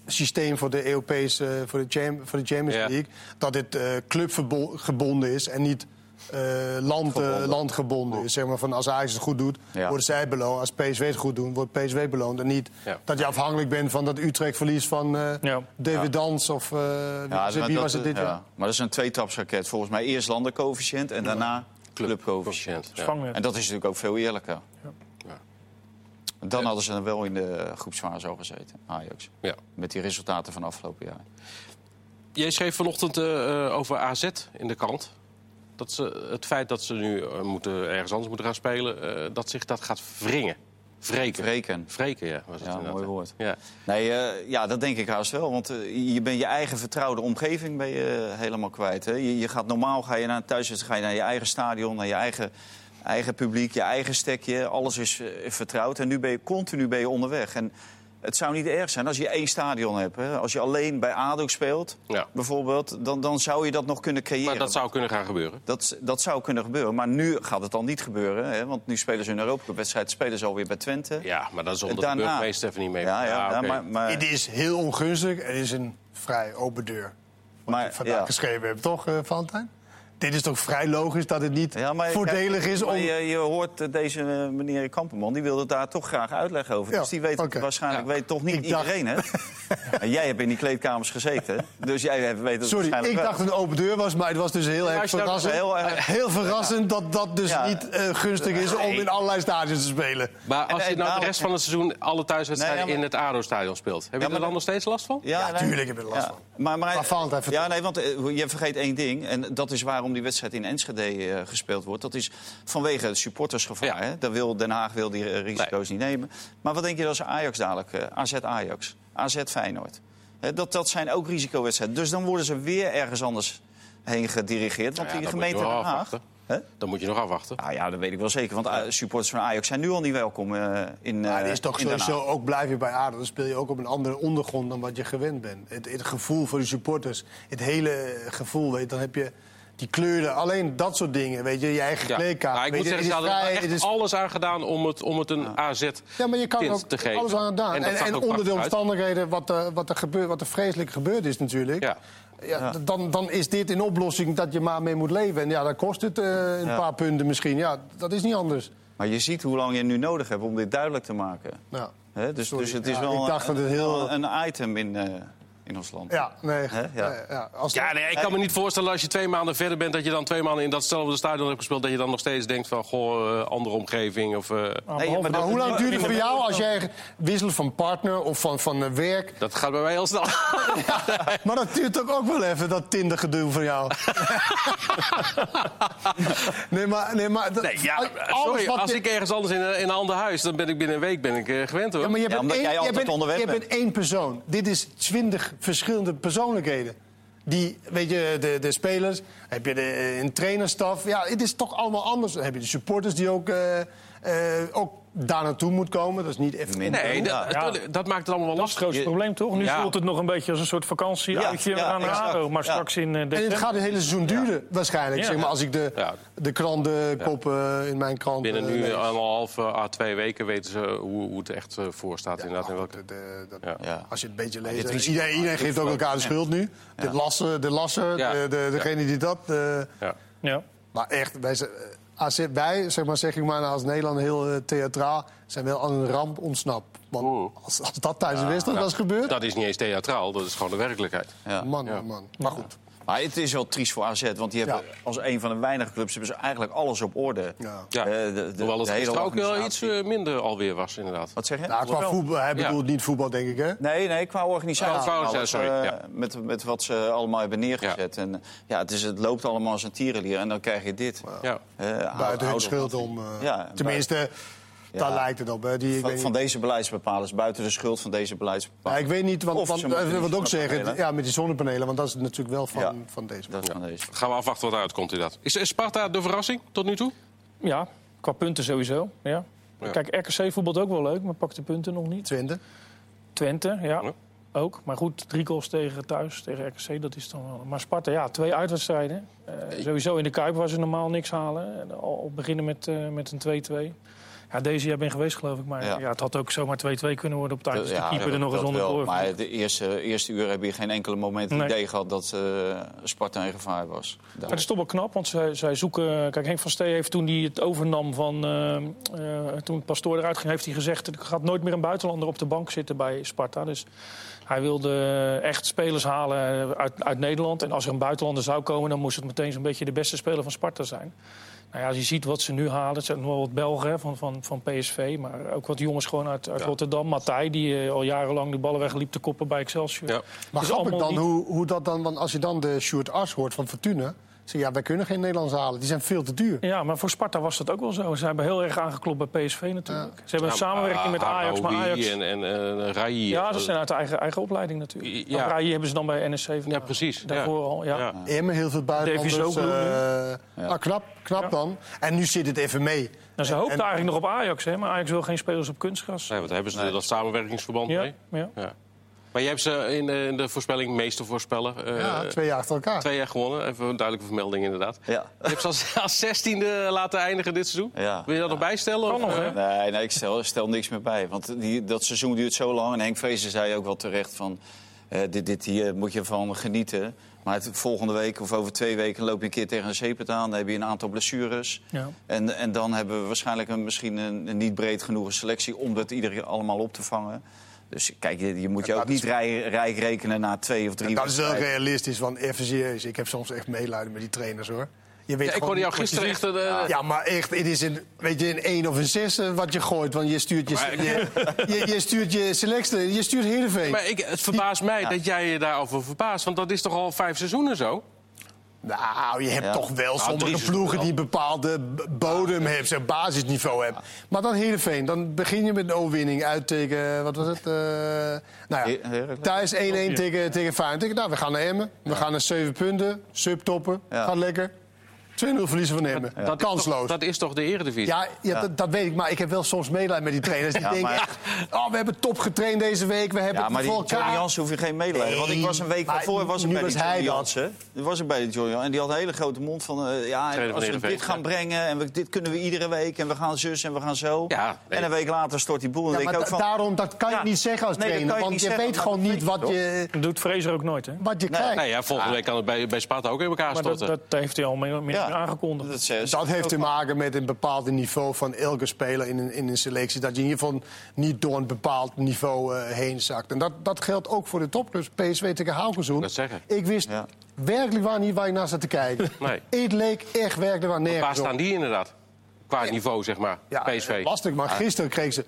systeem voor de Europese voor de, Cham- voor de Champions Ja. League. Dat dit eh clubgebonden is en niet land, eh, Gebonden. landgebonden is. Zeg maar van als Ajax het goed doet, Ja. worden zij beloond. Als PSV het goed doet, wordt PSV beloond. En niet Ja. dat je afhankelijk bent van dat Utrecht verlies van eh Ja. David Dans of eh, wie, was het- dit ja. jaar? Maar dat is een tweetrapsraket. Volgens mij eerst landencoëfficiënt en daarna clubcoëfficiënt. En dat is natuurlijk ook veel eerlijker. Dan hadden ze dan wel in de groepsfase al gezeten, Ajax. Ja. Met die resultaten van afgelopen jaar. Jij schreef vanochtend eh, eh, over AZ in de krant. Dat ze, het feit dat ze nu eh, moeten, ergens anders moeten gaan spelen... eh, dat zich dat gaat wringen. Vreken. Vreken. Vreken, ja. Was het Ja, mooi woord. Ja. Nee, eh, ja, dat denk ik haast wel. Want je bent je eigen vertrouwde omgeving ben je helemaal kwijt. Hè? Je, je gaat normaal ga je naar thuis, ga je naar je eigen stadion, naar je eigen, eigen publiek, je eigen stekje. Alles is vertrouwd. En nu ben je continu ben je onderweg. En het zou niet erg zijn als je één stadion hebt. Hè? Als je alleen bij ADO speelt, Ja. bijvoorbeeld, dan, dan zou je dat nog kunnen creëren. Maar dat zou kunnen gaan gebeuren. Dat, dat zou kunnen gebeuren. Maar nu gaat het al niet gebeuren. Hè? Want nu spelen ze een Europa Cup wedstrijd. Spelen ze alweer bij Twente. Ja, maar dat is omdat Daarna- de burgemeester even niet mee Ja, ja, maar, maar, Het is heel ongunstig. Het is een vrij open deur. Wat Maar, je vandaag ja. geschreven hebt, toch, eh Valentijn? Dit is toch vrij logisch dat het niet Ja, maar voordelig kijk, is om... maar je, je hoort eh, deze eh, meneer Kamperman, die wilde daar toch graag uitleg over. Ja, dus die weet waarschijnlijk Ja. weet toch niet Ik dacht- iedereen, hè? jij hebt in die kleedkamers gezeten, dus jij hebt- weet het Sorry, waarschijnlijk ik wel. dacht een open deur was, maar het was dus heel erg verrassend. heel erg- Heel verrassend dat dat dus Ja. niet eh, gunstig is om in allerlei stadions te spelen. Maar als En- je en nou de rest van het seizoen alle thuiswedstrijden Nee, ja, maar- in het ADO-stadion speelt... heb je er dan nog steeds last van? Ja, tuurlijk heb je er last van. Maar, maar, ja, nee, want je vergeet één ding. En dat is waarom die wedstrijd in Enschede eh, gespeeld wordt. Dat is vanwege het supportersgevaar. Ja. Daar wil, Den Haag wil die eh, risico's niet nemen. Maar wat denk je als Ajax dadelijk... eh, AZ Ajax, AZ Feyenoord. Hè, dat, dat zijn ook risicowedstrijden. Dus dan worden ze weer ergens anders heen gedirigeerd. Want Nou ja, die dan moet je gemeente nog Den Haag... Dan moet je nog afwachten. Nou ja, dat weet ik wel zeker. Want supporters van Ajax zijn nu al niet welkom eh, in Maar het is toch sowieso, ook blijf je bij ADO, dan speel je ook op een andere ondergrond dan wat je gewend bent. Het, het gevoel voor de supporters, het hele gevoel, weet je, dan heb je die kleuren, alleen dat soort dingen, weet je, je eigen Ja. kleedkamer. Nou, ik weet moet je, zeggen, ze hadden er vrij, echt is- alles aan gedaan om het, om het een AZ Ja, maar je kan ook te geven. alles aan gedaan. En En, onder de omstandigheden, wat, er- wat, er gebeurt, wat er vreselijk gebeurd is natuurlijk... Ja. Ja, Dan, dan is dit een oplossing dat je maar mee moet leven. En ja, dan kost het eh, een Ja. paar punten misschien. Ja, dat is niet anders. Maar je ziet hoe lang je nu nodig hebt om dit duidelijk te maken. Ja, Hè, dus, Sorry. dus het is Ja, wel ik dacht een, dat het heel- een item in, eh, in ons land. ja nee. Ja. Ja, ja, als Ja, nee, ik kan me niet voorstellen als je twee maanden verder bent... dat je dan twee maanden in datzelfde stadion hebt gespeeld... dat je dan nog steeds denkt van, goh, eh, andere omgeving of... eh, Maar Nee, maar Maar dat- hoe lang duurt het voor jou als jij wisselt van partner of van, van eh, werk? dat gaat bij mij heel snel. Maar dat duurt ook, ook wel even, dat Tinder gedoe van jou. nee, maar... Nee, maar dat- Nee, ja, alles sorry, wat als je- ik ergens anders in, een- in een ander huis... dan ben ik binnen een week ben ik, eh, gewend, hoor. Ja, maar je bent, omdat één, jij je altijd bent, onderweg je bent. bent één persoon. Dit is twintig verschillende persoonlijkheden. Die, weet je, de, de spelers, heb je de, een trainerstaf. Ja, het is toch allemaal anders. Heb je de supporters die ook, eh, eh, ook daar naartoe moet komen. Dat is niet even... Minder. Nee, dat, Ja. dat, maakt het allemaal wel Dat is het lastig. grootste probleem, toch? Nu Ja. voelt het nog een beetje als een soort ja, aan. Maar Ja. straks in eh, En het gaat het hele seizoen duren, waarschijnlijk. Ja. Zeg maar, als ik de, Ja. de krantenkoppen in mijn krant Binnen eh, nu lees. anderhalf à twee weken weten ze hoe, hoe het echt eh, voor staat. inderdaad. in welke... de- de- dat- Ja. Ja. Als je het een beetje leest. risico- Iedereen, iedereen geeft ook elkaar de schuld nu. De lasser, de, de, degene die dat... eh, Ja. Ja. Maar echt, wij, zijn- als wij, zeg maar, zeg ik maar als Nederland heel eh, theatraal, zijn wel aan een ramp ontsnapt. Want als, als dat tijdens de wedstrijd was gebeurd, Dat is niet eens theatraal, dat is gewoon de werkelijkheid. Ja. man, Ja. man, man. Maar goed. Maar het is wel triest voor AZ, want die hebben Ja. als een van de weinige clubs hebben ze eigenlijk alles op orde. Ja. Ja. Eh, de- de- Hoewel het de hele ook wel iets eh, minder alweer was, inderdaad. Wat zeg je? Nou, qua voetbal, hij Ja. bedoelt niet voetbal, denk ik, hè? Nee, nee, qua organisatie. Oh, organisatie, alles, sorry, eh, ja. met, met wat ze allemaal hebben neergezet. En, ja, het, is, het loopt allemaal als een tierenlier en dan krijg je dit. Ja. Eh, Buiten hun schuld om. eh, Ja, tenminste, daar Ja. lijkt het op. Hè. Die, ik, Van, weet van deze beleidsbepalers, buiten de schuld van deze Ja, beleidsbepalers. ik weet niet, want, Of want ze eh, wat ook zeggen, ja, met die zonnepanelen, want dat is natuurlijk wel van, Ja. van deze. Dat is van deze. Gaan we afwachten wat eruit komt, inderdaad. Is, is Sparta de verrassing tot nu toe? ja, qua punten sowieso. Ja. Ja. Kijk, RKC voetbalt ook wel leuk, maar pakt de punten nog niet. Twente. Twente, ja, Ja. ook. Maar goed, drie goals tegen thuis, tegen RKC, dat is dan wel... Maar Sparta, ja, twee uitwedstrijden. Eh, sowieso in de Kuip waar ze normaal niks halen. En Al beginnen met, eh, met een 2-2. Ja, deze jaar ben geweest, geloof ik. Maar Ja. ja. het had ook zomaar 2-2 kunnen worden op tijd. Dus de keeper er nog eens onder door. Maar de eerste, eerste uur heb je geen enkele moment het Nee. idee gehad dat eh, Sparta in gevaar was. Maar het is toch wel knap, want zij, zij zoeken... Kijk, Henk van Stee heeft toen hij het overnam van... eh, eh, toen Pastoor eruit ging, heeft hij gezegd... er gaat nooit meer een buitenlander op de bank zitten bij Sparta. Dus hij wilde echt spelers halen uit, uit Nederland. En als er een buitenlander zou komen... dan moest het meteen zo'n beetje de beste speler van Sparta zijn. Nou ja, als je ziet wat ze nu halen... het zijn nog wel wat Belgen van, van, van PSV... maar ook wat jongens gewoon uit, uit Ja. Rotterdam. Matthij, die eh, al jarenlang de ballen wegliep te koppen bij Excelsior. Ja. Maar is grappig dan niet- hoe, hoe dat dan, want als je dan de Sjoerd Ars hoort van Fortuna, je, ja, wij kunnen geen Nederlands halen, die zijn veel te duur. Ja, maar voor Sparta was dat ook wel zo. Ze hebben heel erg aangeklopt bij PSV natuurlijk. Ze hebben een samenwerking met Ajax, maar Ajax... En, en eh Rai. Ja, dat zijn uit de eigen, eigen opleiding natuurlijk. Ja. Ja. Rai hebben ze dan bij NSC vandaan. Ja, precies. Daarvoor ja. al, ja. Ja. Emmen, heel veel buitenlanders. Zoglou eh, ah, knap, knap Ja. dan. En nu zit het even mee. Nou, ze hoopten En- eigenlijk nog op Ajax, hè, maar Ajax wil geen spelers op kunstgras. Nee, want daar hebben ze dat samenwerkingsverband Ja, mee. ja. Maar jij hebt ze in, eh, in de voorspelling meester voorspeller. eh, Ja, twee jaar achter elkaar. twee jaar gewonnen. Even een duidelijke vermelding inderdaad. Ja. Je hebt ze als, als zestiende laten eindigen dit seizoen. Ja. Wil je dat nog bijstellen? Kan of, nog, eh? hè? Nee, nee ik stel, stel niks meer bij. Want die, dat seizoen duurt zo lang. En Henk Vrezen zei ook wel terecht van... eh, dit, dit hier moet je van genieten. Maar het, volgende week of over twee weken loop je een keer tegen een zeepet aan. Dan heb je een aantal blessures. Ja. En, en dan hebben we waarschijnlijk een, misschien een, een niet breed genoeg selectie... om dat iedereen allemaal op te vangen. Dus kijk, je, je moet je ook dat niet rij, rijk rekenen na twee of drie Dat is wel realistisch, want even serieus. Ik heb soms echt medelijden met die trainers, hoor. Je weet Ja, ik gewoon hoorde jou gisteren echt... eh, Ja, maar echt, het is een, weet je, een 1 of een 6 wat je gooit. Want je stuurt je, Maar- je, je, je stuurt je selectie, je stuurt Heerenveen. Maar ik, het verbaast mij dat jij je daarover verbaast. Want dat is toch al vijf seizoenen zo? Nou, je hebt Ja. toch wel drie sommige ploegen wel. die bepaalde b- bodem hebben, zeg, basisniveau hebben. Maar dan Heerenveen, dan begin je met een overwinning uit tegen, wat was het? eh, nou ja, thuis 1-1 tegen, tegen Feyenoord. Nou, we gaan naar Emmen, we gaan naar 7 punten, subtoppen, Ja. gaat lekker. 2-0 verliezen van Emmen, Dat is kansloos. toch- dat is toch de eredivisie? Ja, ja, Dat, dat weet ik, maar ik heb wel soms medelijden met die trainers. Die Ja, denken maar- echt, oh, we hebben top getraind deze week, we hebben Ja, het maar die voor elkaar. Jansen hoef je geen medelijden. Want ik was een week daarvoor was ik bij was die. Jansen. Was ik bij die Johnny Jansen. En die had een hele grote mond van... eh, ja, als we dit gaan ja. brengen en we, dit kunnen we iedere week... en we gaan zus en we gaan zo. Ja, nee. En een week later stort die boel. En Ja, maar ook van... daarom, dat kan je niet zeggen als trainer. Want je weet gewoon niet wat je Dat doet Fraser ook nooit, hè? wat je krijgt. Nee, ja, volgende week kan het bij, bij Sparta ook in elkaar Maar dat, storten. dat heeft hij al meer Ja. aangekondigd. Dat, heeft te maken met een bepaald niveau van elke speler in een, in een selectie. Dat je in ieder geval niet door een bepaald niveau eh, heen zakt. En dat, dat geldt ook voor de topclubs. PSV tegen Haukenzoen. Dat zeggen. Ik wist Ja. werkelijk waar niet waar ik naar zat te kijken. Nee. Het leek echt werkelijk waar nergens Waar staan die inderdaad? Qua niveau, zeg maar. Ja, PSV. lastig, maar gisteren kreeg ze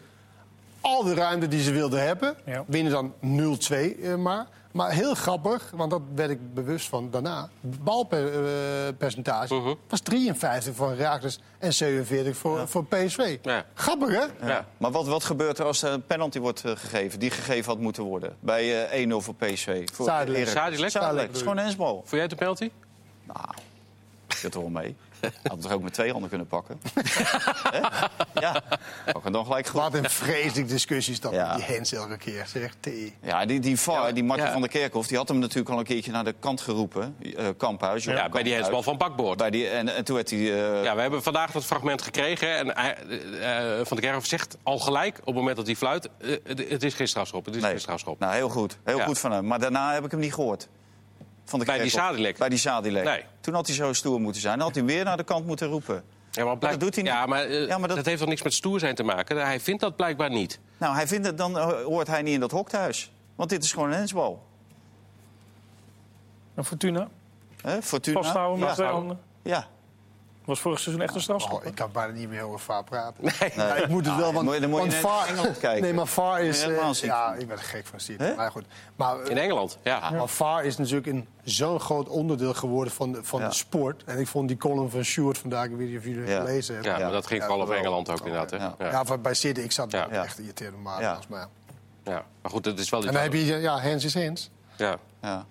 al de ruimte die ze wilden hebben. Ja. Winnen dan 0-2 eh, maar. Maar heel grappig, want dat werd ik bewust van daarna. Balpercentage Mhm. was 53 voor Herakles en 47 voor, voor PSV. Ja. Grappig, hè? Ja. Maar wat, wat gebeurt er als er een penalty wordt eh, gegeven? Die gegeven had moeten worden. Bij eh 1-0 voor PSV. Voor Zadelijk. Zadelijk? Zadelijk. Het is gewoon een hensbal. Vond jij het een penalty? Nou, zit er wel mee. Had het er ook met twee handen kunnen pakken. Hè? ja, pak het dan gelijk goed. Wat een vreselijk discussie is dat Ja. met die Hens elke keer. Zeg, thee. Ja, die, die VAR, Ja, die Martin ja. van der Kerkhoff, die had hem natuurlijk al een keertje naar de kant geroepen. eh Kamphuis. Ja, bij die hensbal van Bakboord. Bij die, en, en toen werd hij... eh, Ja, we hebben vandaag dat fragment gekregen. En hij, eh, Van der Kerkhoff zegt al gelijk, op het moment dat hij fluit... het- het is geen strafschop, het is nee. geen strafschop. Nou, heel goed. Heel Ja. goed van hem. Maar daarna heb ik hem niet gehoord. Van de Bij die. Sadilek? Bij die. Nee. Toen had hij zo stoer moeten zijn. Dan had hij weer naar de kant moeten roepen. Ja, maar, blijk- dat doet hij niet. Ja, maar, eh, Ja, maar dat- dat... heeft toch niks met stoer zijn te maken? Hij vindt dat blijkbaar niet. Nou, hij vindt het, dan eh, hoort hij niet in dat hok thuis. Want dit is gewoon een hensbal. En Fortuna, Hè? Fortuna. vasthouden met ja. twee handen. Ja. Was vorig seizoen echt een strafschop. Oh, ik kan bijna niet meer over VAR praten. Nee. Ja, ik moet het wel, want, dan moet je want naar VAR... Engeland kijken. Nee, maar VAR is... Eh, ziek ja, ik ben gek van zit. Hè? Maar goed. Maar, eh, In Engeland, ja. maar VAR is natuurlijk een zo'n groot onderdeel geworden van, de, van Ja. de sport. En ik vond die column van Sjoerd vandaag, ik weet niet of jullie het Ja. gelezen hebben. Ja, maar dat ging Ja, vooral over wel. Engeland ook inderdaad. Hè? Ja. Bij City, ik zat echt geïrriteerd maar Ja. Maar, Ja. Maar goed, het is wel... en dan heb je, ja, Hens is Hens. Ja, ja.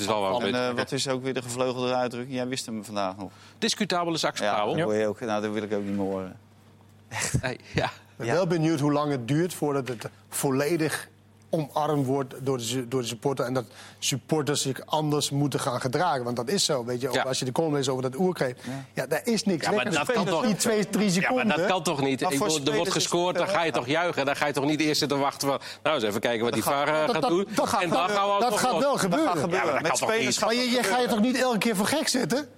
Het is wel wel En eh, wat is ook weer de gevleugelde uitdrukking? Jij wist hem vandaag nog. discutabele Ja, zakspabel. dat, hoor je ook, nou, dat wil ik ook niet meer horen. Hey, ja. Ik ben Ja. wel benieuwd hoe lang het duurt voordat het volledig omarmd wordt door de, door de supporter. En dat supporters zich anders moeten gaan gedragen. Want dat is zo, weet je. ook Ja. Als je de column leest over dat oerkreep. Ja, daar is niks Ja, maar dat kan Die toch- twee, drie Ja, seconden. maar dat kan toch niet? Ik bedoel, er wordt gescoord, dan ga je toch juichen. Dan ga je toch niet eerst zitten wachten van... Nou, eens even kijken wat die VAR eh, dat- gaat dat- doen. dat gaat en dan wel- gaan we ook dat gaat wel Dat gebeuren. gaat gebeuren. Ja, maar dat Met spelers niet? gaat Maar je, dat je ga je toch niet elke keer voor gek zetten?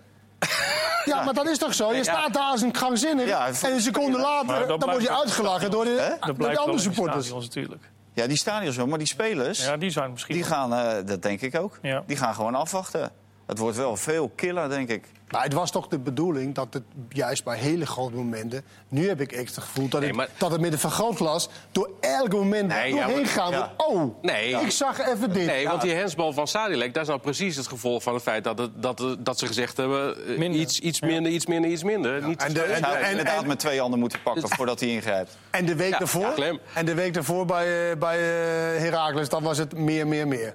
Ja, maar dat is toch zo? Je staat daar als een krankzinnig. Ja, en een seconde later dat dan word je uitgelachen door de, Dat door de andere supporters. natuurlijk. Ja, die stadions wel, maar die spelers, Ja, die zijn misschien... die gaan, eh, dat denk ik ook, Ja. die gaan gewoon afwachten. Het wordt wel veel killer, denk ik. Maar het was toch de bedoeling dat het juist bij hele grote momenten... Nu heb ik echt het gevoel dat, Nee, het, maar- dat het met een vergrootglas... door elk moment Nee, ja, doorheen maar- gaan. ja. Oh, Nee. ik zag even dit. Nee, Ja, want die hensbal van Sadilek, dat is nou precies het gevolg van het feit dat, het, dat, dat ze gezegd hebben... eh, Minder. Iets, iets minder, iets minder, iets minder. Niet en de- Hij en- inderdaad en- met twee handen moeten pakken voordat hij ingrijpt. En de week Ja, daarvoor, en de week daarvoor bij, eh, bij eh, Heracles, dan was het meer, meer, meer.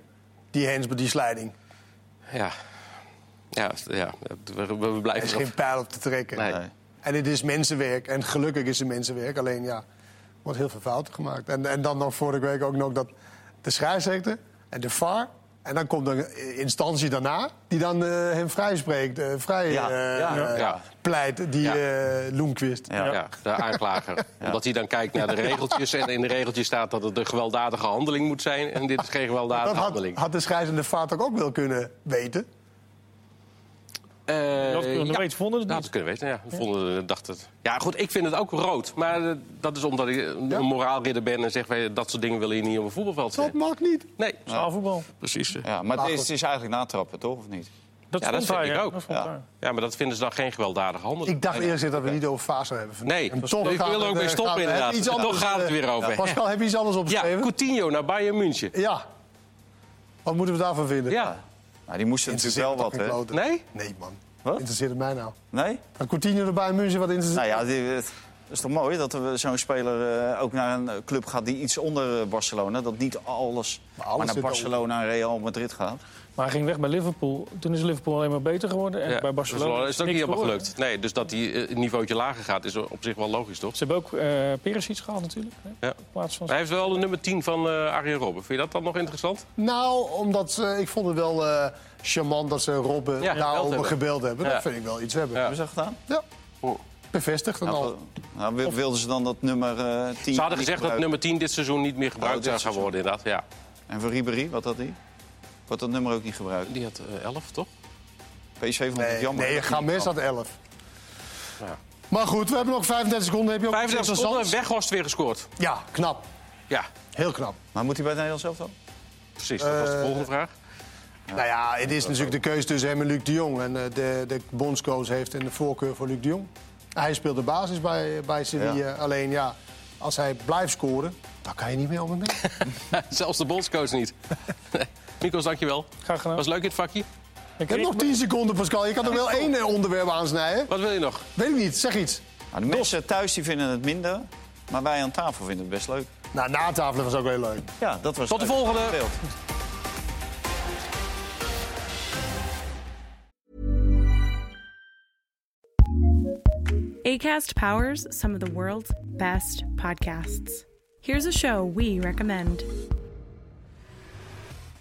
Die hens, die slijding. Ja. Ja, ja we, we- we Er blijven is geen pijl op te trekken. Nee. Nee. En het is mensenwerk. En gelukkig is het mensenwerk. Alleen ja, er wordt heel veel fouten gemaakt. En, en dan nog vorige week ook nog dat de scheidsrechter en de VAR... En dan komt er een instantie daarna die dan eh, hem vrijspreekt, eh, vrij Ja, eh, ja, ja. pleit, die Ja. eh Loenquist. Ja. Ja, de aanklager. Omdat hij dan kijkt naar de regeltjes en in de regeltjes staat dat het een gewelddadige handeling moet zijn. En dit is geen gewelddadige Dat had, handeling. had de scheidsrechter de VAR toch ook wel kunnen weten? Eh, Dat kunnen we ja. weten, vonden het Ja, niet. dat kunnen weten, ja. We Vonden, dacht het. Ja, goed, ik vind het ook rood. Maar eh, dat is omdat ik een Ja. moraalridder ben en zeg... wij, dat soort dingen willen je niet op een voetbalveld Dat zien. mag niet. Nee, Zaalvoetbal. precies. Ja. Ja, maar het is, goed. het is eigenlijk natrappen, toch? Of niet? Dat, Ja, dat vind hij, ik ja. ook. Dat Ja. maar dat vinden ze dan geen gewelddadige handeling. Ik dacht eerst dat we niet over zouden hebben. Nee, En ik toch wil er ook eh, stoppen inderdaad. iets Toch gaat het eh, weer over. Pascal, heb je iets anders Ja, opgeschreven? Coutinho naar Bayern München. Ja. Wat moeten we daarvan vinden? Ja. Nou, die moesten natuurlijk wel wat, hè? Nee? Nee, man. Wat? Interesseert het mij nou? Nee? Een Coutinho erbij in München, wat interesseert Nou ja, die, het is toch mooi dat zo'n speler eh, ook naar een club gaat die iets onder eh, Barcelona. Dat niet alles Maar maar, alles naar zit Barcelona en Real Madrid gaat. Maar hij ging weg bij Liverpool. Toen is Liverpool alleen maar beter geworden. En Ja, bij Barcelona is het ook niet helemaal geworden. gelukt. Nee, dus dat hij eh, een niveautje lager gaat is op zich wel logisch, toch? Ze hebben ook eh Perisic gehaald natuurlijk. Hè? Ja. In plaats van... Hij heeft wel de nummer 10 van eh Arjen Robben. Vind je dat dan nog interessant? Nou, omdat eh, ik vond het wel eh, charmant dat ze Robben Ja, daarover hebben. gebeld hebben. Ja. Dat vind ik wel iets hebben. Ja. Hebben ze dat gedaan? Ja, Oh. bevestigd en Nou, al. nou, wil- wilden ze dan dat nummer eh 10 Ze hadden gezegd dat nummer 10 dit seizoen niet meer gebruikt Oh, zou gaan worden, inderdaad. Ja. En voor Ribéry, wat had hij? Wordt dat nummer ook niet gebruikt? Die had eh, 11, toch? PSV vond het jammer. nee Games had kwam. 11. Ja. Maar goed, we hebben nog 35 seconden. Heb je ook 35 iets seconden? Weghorst weer gescoord. Ja, knap. Ja, Heel knap. Maar moet hij bij het Nederlands zelf dan? precies. Dat was de Eh, volgende vraag. Nou ja, het is natuurlijk de keuze tussen hem en Luc de Jong. En eh, de, de bondscoach heeft een voorkeur voor Luc de Jong. Hij speelt de basis bij, bij Sevilla. Ja. Alleen ja, als hij blijft scoren Daar kan je niet meer op mee. Zelfs de bondscoach niet. Mikos, dankjewel. Graag gedaan. Was leuk in het vakje. Ik heb nog 10 seconden, Pascal. Je kan er wel één eh, onderwerp aansnijden. Wat wil je nog? Weet ik niet, zeg iets. Nou, de mensen thuis die vinden het minder, maar wij aan tafel vinden het best leuk. Nou, na tafel was ook heel leuk. Ja, dat was Tot de leuk. volgende. Beeld. ACAST powers some of the world's best podcasts. Here's a show we recommend.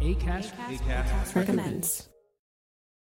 ACAST, recommends.